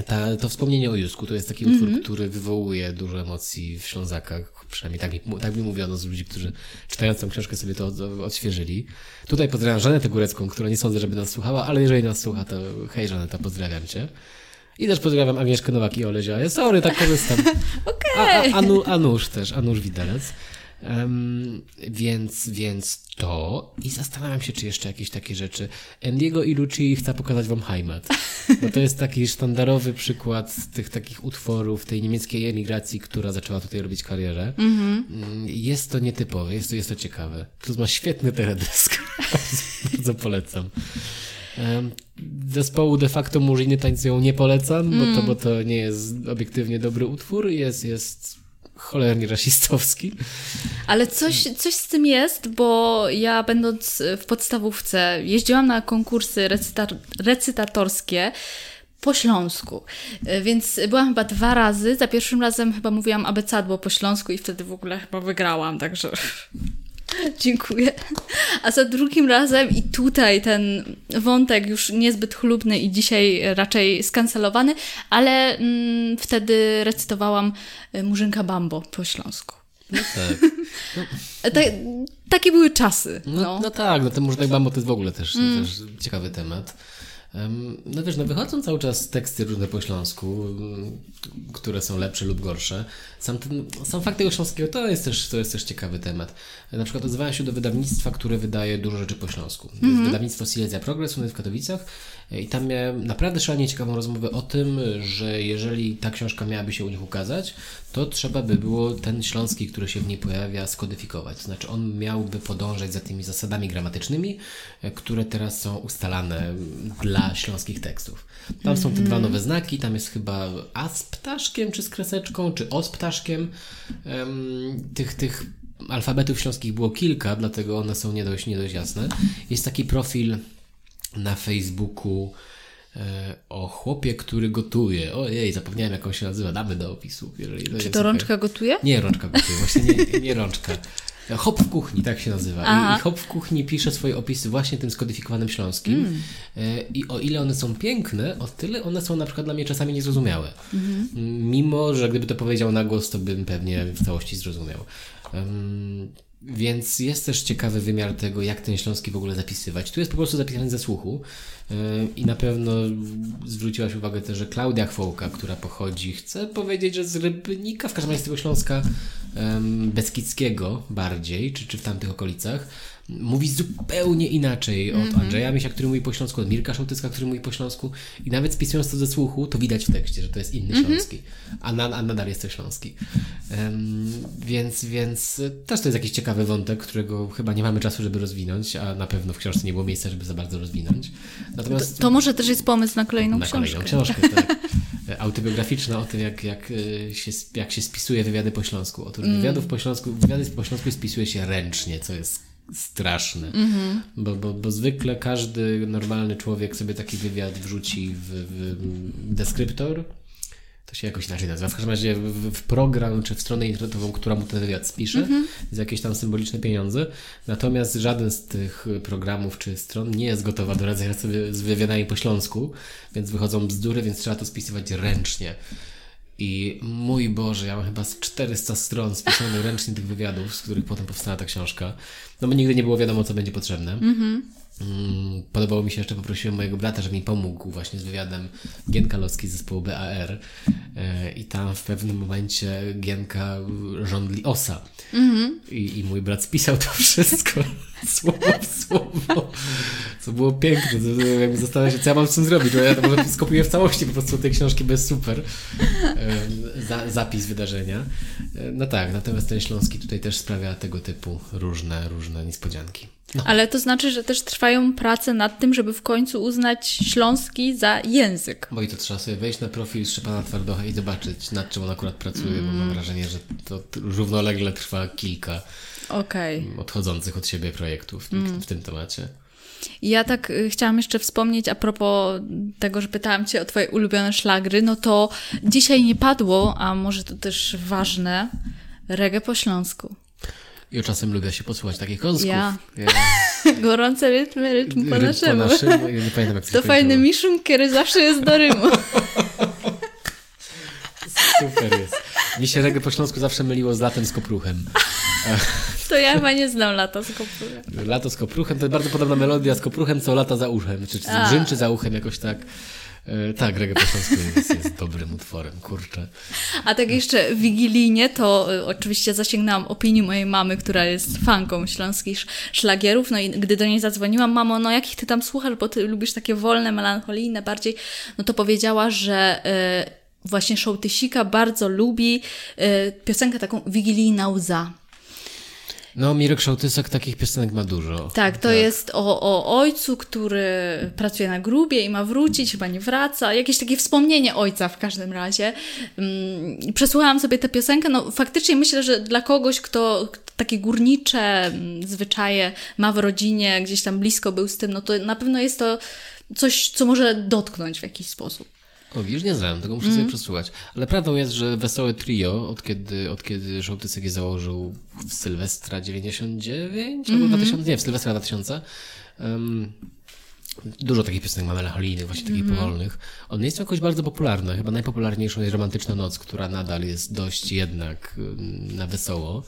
Ta, to wspomnienie o Jusku to jest taki mm -hmm. utwór, który wywołuje dużo emocji w Ślązakach. Przynajmniej tak, tak mi mówiono z ludzi, którzy czytając tę książkę sobie to od, odświeżyli. Tutaj pozdrawiam Żanetę Górecką, która nie sądzę, żeby nas słuchała, ale jeżeli nas słucha, to hej Żaneta, pozdrawiam Cię. I też pozdrawiam Agnieszkę Nowak i Olezia. Sorry, tak korzystam. *laughs* Okej. A, a, Anu, Anusz też, Anusz Widelec. Um, więc, więc to i zastanawiam się, czy jeszcze jakieś takie rzeczy. Endiego i Luci chce pokazać wam Heimat. Bo to jest taki sztandarowy przykład tych takich utworów tej niemieckiej emigracji, która zaczęła tutaj robić karierę. Mm, Jest to nietypowe, jest to, jest to ciekawe. Plus ma świetny teledysk. *laughs* bardzo, polecam. Zespołu de facto Murzyny tańcują nie polecam, bo, to, bo to nie jest obiektywnie dobry utwór. Jest, jest cholernie rasistowski. Ale coś, coś z tym jest, bo ja będąc w podstawówce jeździłam na konkursy recyta- recytatorskie po śląsku. E, Więc byłam chyba dwa razy. Za pierwszym razem chyba mówiłam abecadło po śląsku i wtedy w ogóle chyba wygrałam, także *laughs* dziękuję. A za drugim razem i tutaj ten wątek już niezbyt chlubny i dzisiaj raczej skancelowany, ale mm, wtedy recytowałam e, Murzynka Bambo po śląsku. No tak. *laughs* E, Ta, takie były czasy. No, No. no tak, no ten Murzynek Bambo to jest w ogóle też, też ciekawy temat. Em, No wiesz, no wychodzą cały czas teksty różne po śląsku, mm, które są lepsze lub gorsze. Sam, ten, sam fakt tego śląskiego to jest, też, to jest też ciekawy temat. Na przykład odzywają się do wydawnictwa, które wydaje dużo rzeczy po śląsku. To jest wydawnictwo Silesia Progress, w Katowicach e, i tam miałem naprawdę szalenie ciekawą rozmowę o tym, że jeżeli ta książka miałaby się u nich ukazać, to trzeba by było ten śląski, który się w niej pojawia, skodyfikować. To znaczy on miałby podążać za tymi zasadami gramatycznymi, e, które teraz są ustalane dla śląskich tekstów. Tam są te dwa nowe znaki, tam jest chyba a z ptaszkiem, czy z kreseczką, czy o z ptaszkiem. Tych, tych alfabetów śląskich było kilka, dlatego one są nie dość, nie dość jasne. Jest taki profil na Facebooku e, o chłopie, który gotuje. Ojej, zapomniałem jak on się nazywa, damy do opisu. Czy to rączka gotuje? Nie, rączka gotuje, właśnie nie, nie rączka. Hop w kuchni, tak się nazywa. Aha. I, Hop w kuchni pisze swoje opisy właśnie tym skodyfikowanym śląskim. E, I o ile one są piękne, o tyle one są na przykład dla mnie czasami niezrozumiałe. M, Mimo, że gdyby to powiedział na głos, to bym pewnie w całości zrozumiał. Em, więc jest też ciekawy wymiar tego, jak ten śląski w ogóle zapisywać. Tu jest po prostu zapisany ze słuchu e, i na pewno zwróciłaś uwagę też, że Klaudia Chwołka, która pochodzi, chcę powiedzieć, że z Rybnika, w każdym razie z tego Śląska Beskidzkiego bardziej, czy, czy w tamtych okolicach, mówi zupełnie inaczej od Andrzeja Misia, który mówi po śląsku, od Mirka Szołtycka, który mówi po śląsku i nawet spisując to ze słuchu, to widać w tekście, że to jest inny śląski, a, na, a nadal jest to śląski. Em, więc, więc e, też to jest jakiś ciekawy wątek, którego chyba nie mamy czasu, żeby rozwinąć, a na pewno w książce nie było miejsca, żeby za bardzo rozwinąć. Natomiast To może też jest pomysł na kolejną na książkę. kolejną książkę, tak. *laughs* E, Autobiograficzna o tym, jak, jak, e, się, jak się spisuje wywiady po śląsku. Otóż wywiadów po śląsku, wywiady po śląsku spisuje się ręcznie, co jest straszne. Bo, bo, bo zwykle każdy normalny człowiek sobie taki wywiad wrzuci w, w deskryptor. To się jakoś inaczej nazywa. W każdym razie w, w program czy w stronę internetową, która mu ten wywiad spisze za jakieś tam symboliczne pieniądze. Natomiast żaden z tych programów czy stron nie jest gotowa do radzenia sobie z wywiadami po śląsku, więc wychodzą bzdury, więc trzeba to spisywać ręcznie. I mój Boże, ja mam chyba z 400 stron spisanych ręcznie tych wywiadów, z których potem powstała ta książka. No bo nigdy nie było wiadomo, co będzie potrzebne. Mm, Podobało mi się jeszcze, poprosiłem mojego brata, żeby mi pomógł właśnie z wywiadem Gienka Locki z zespołu BAR E, i tam w pewnym momencie Gienka żądli osa I, i mój brat spisał to wszystko *laughs* słowo w słowo, co było piękne. Zastanawiam się, co ja mam z tym zrobić, bo ja to może skopiuję w całości po prostu tej książki, bez super za, zapis wydarzenia. E, No tak, natomiast ten śląski tutaj też sprawia tego typu różne, różne niespodzianki. No. Ale to znaczy, że też trwają prace nad tym, żeby w końcu uznać śląski za język. Bo i to trzeba sobie wejść na profil Szczepana Twardocha i zobaczyć, nad czym on akurat pracuje, bo mam wrażenie, że to równolegle trwa kilka Okej. odchodzących od siebie projektów w tym, w tym temacie. Ja tak y, chciałam jeszcze wspomnieć a propos tego, że pytałam Cię o Twoje ulubione szlagry, no to dzisiaj nie padło, a może to też ważne, reggae po śląsku. I czasem lubię się posłuchać takich kąsków. Ja. Ja- *laughs* Gorące rytmy, rytm po naszemu. naszemu. Ja nie pamiętam, jak To się fajny miszum, który zawsze jest do rymu. *laughs* Super jest. Mi się reggae po śląsku zawsze myliło z latem z kopruchem. *laughs* To ja chyba nie znam lata z kopura. Lato z kopruchem to jest bardzo podobna melodia z kopruchem, co lata za uchem, czy, czy A. brzęczy za uchem jakoś tak. E, tak, reggae po śląsku jest, jest dobrym utworem, kurczę. A tak jeszcze wigilijnie, to y, oczywiście zasięgnęłam opinii mojej mamy, która jest fanką śląskich szlagierów, no i gdy do niej zadzwoniłam, mamo, no jakich ty tam słuchasz, bo ty lubisz takie wolne, melancholijne bardziej, no to powiedziała, że y, właśnie Szołtysika bardzo lubi piosenkę taką Wigilijna łza. No, Mirek Szołtysek takich piosenek ma dużo. Tak, to tak. jest o, o ojcu, który pracuje na grubie i ma wrócić, chyba nie wraca. Jakieś takie wspomnienie ojca w każdym razie. Um, przesłuchałam sobie tę piosenkę. No, faktycznie myślę, że dla kogoś, kto takie górnicze um, zwyczaje ma w rodzinie, gdzieś tam blisko był z tym, no to na pewno jest to coś, co może dotknąć w jakiś sposób. O, widzisz, nie znałem, tego muszę mm. sobie mhm. przesłuchać. Ale prawdą jest, że Wesołe Trio, od kiedy, od kiedy Żołtysek je założył w Sylwestra 99, mm. albo 2000, nie, w Sylwestra 2000, um, Dużo takich piosenek ma melancholijnych, właśnie takich mm. powolnych. One są jakoś bardzo popularne. Chyba najpopularniejszą jest Romantyczna Noc, która nadal jest dość jednak na wesoło.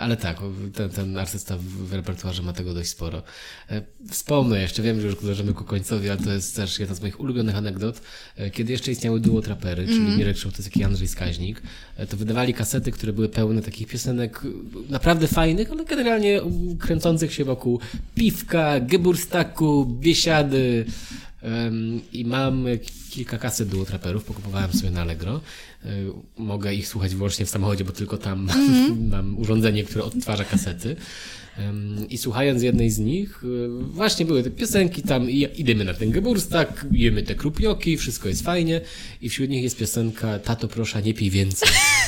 Ale tak, ten, ten artysta w repertuarze ma tego dość sporo. E, wspomnę jeszcze, wiem, że już dążymy ku końcowi, ale to jest też jedna z moich ulubionych anegdot. E, kiedy jeszcze istniały duo trapery, czyli mm. Mirek Szołtysek i Andrzej Skaźnik, e, to wydawali kasety, które były pełne takich piosenek naprawdę fajnych, ale generalnie kręcących się wokół piwka, geburstaku, biesiady, i mam kilka kaset duo traperów, pokupowałem sobie na Allegro. Mogę ich słuchać wyłącznie w samochodzie, bo tylko tam mm. *laughs* mam urządzenie, które odtwarza kasety. I słuchając jednej z nich, e, właśnie były te piosenki tam, i idziemy na ten geburstak, jemy te krupioki, wszystko jest fajnie i wśród nich jest piosenka Tato proszę, nie pij więcej. *laughs*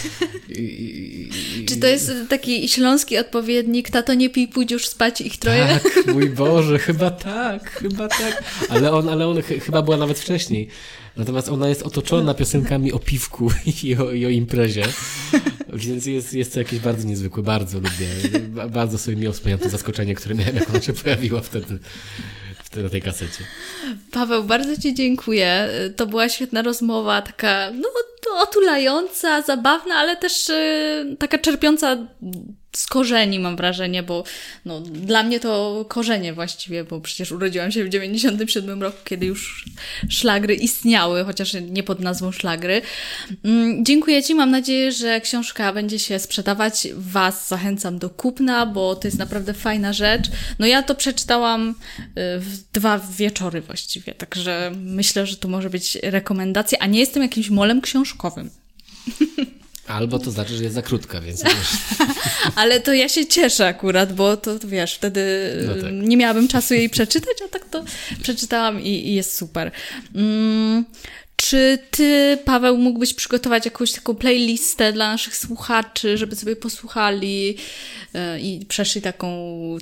I, i, Czy to jest taki śląski odpowiednik Tato nie pij, pójdź już spać ich troje? Tak, *laughs* mój Boże, chyba tak, chyba tak. Ale on, ale on ch chyba była nawet wcześniej. Natomiast ona jest otoczona piosenkami o piwku i o, i o imprezie. Więc jest, jest to jakieś bardzo niezwykłe, bardzo lubię. Bardzo sobie miło wspomniałem to zaskoczenie, które miałem, jak ona się pojawiła wtedy na tej kasecie. Paweł, bardzo Ci dziękuję. To była świetna rozmowa, taka no, otulająca, zabawna, ale też y, taka czerpiąca z korzeni, mam wrażenie, bo no, dla mnie to korzenie właściwie, bo przecież urodziłam się w 97 roku, kiedy już szlagry istniały, chociaż nie pod nazwą szlagry. Mm, dziękuję Ci, mam nadzieję, że książka będzie się sprzedawać. Was zachęcam do kupna, bo to jest naprawdę fajna rzecz. No ja to przeczytałam y, w dwa wieczory właściwie, także myślę, że to może być rekomendacja, a nie jestem jakimś molem książkowym. *laughs* Albo to znaczy, że jest za krótka, więc. *laughs* Ale to ja się cieszę akurat, bo to wiesz, wtedy no tak. nie miałabym czasu jej przeczytać, a tak to przeczytałam i, i jest super. Mm, czy ty, Paweł, mógłbyś przygotować jakąś taką playlistę dla naszych słuchaczy, żeby sobie posłuchali e, i przeszli taką,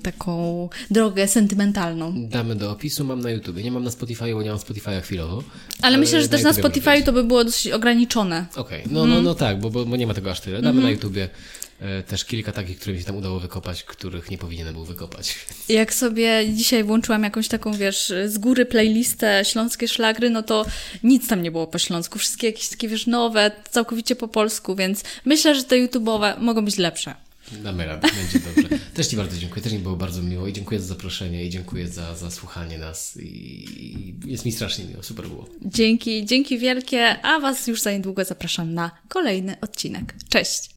taką drogę sentymentalną? Damy do opisu, mam na YouTube. Nie mam na Spotify, bo nie mam Spotify'a chwilowo. Ale, ale myślę, że też na Spotify to by było dosyć ograniczone. Okej, okay. no, no, no tak, bo, bo, bo, nie ma tego aż tyle. Damy -hmm. na YouTubie. E, też kilka takich, które mi się tam udało wykopać, których nie powinienem był wykopać. *laughs* Jak sobie dzisiaj włączyłam jakąś taką, wiesz, z góry playlistę śląskie szlagry, no to nic tam nie było po śląsku. Wszystkie jakieś takie, wiesz, nowe, całkowicie po polsku, więc myślę, że te YouTube'owe mogą być lepsze. Damy radę, będzie dobrze. *laughs* Też Ci bardzo dziękuję, też mi było bardzo miło i dziękuję za zaproszenie i dziękuję za, za słuchanie nas i jest mi strasznie miło, super było. Dzięki, dzięki wielkie, a Was już za niedługo zapraszam na kolejny odcinek. Cześć!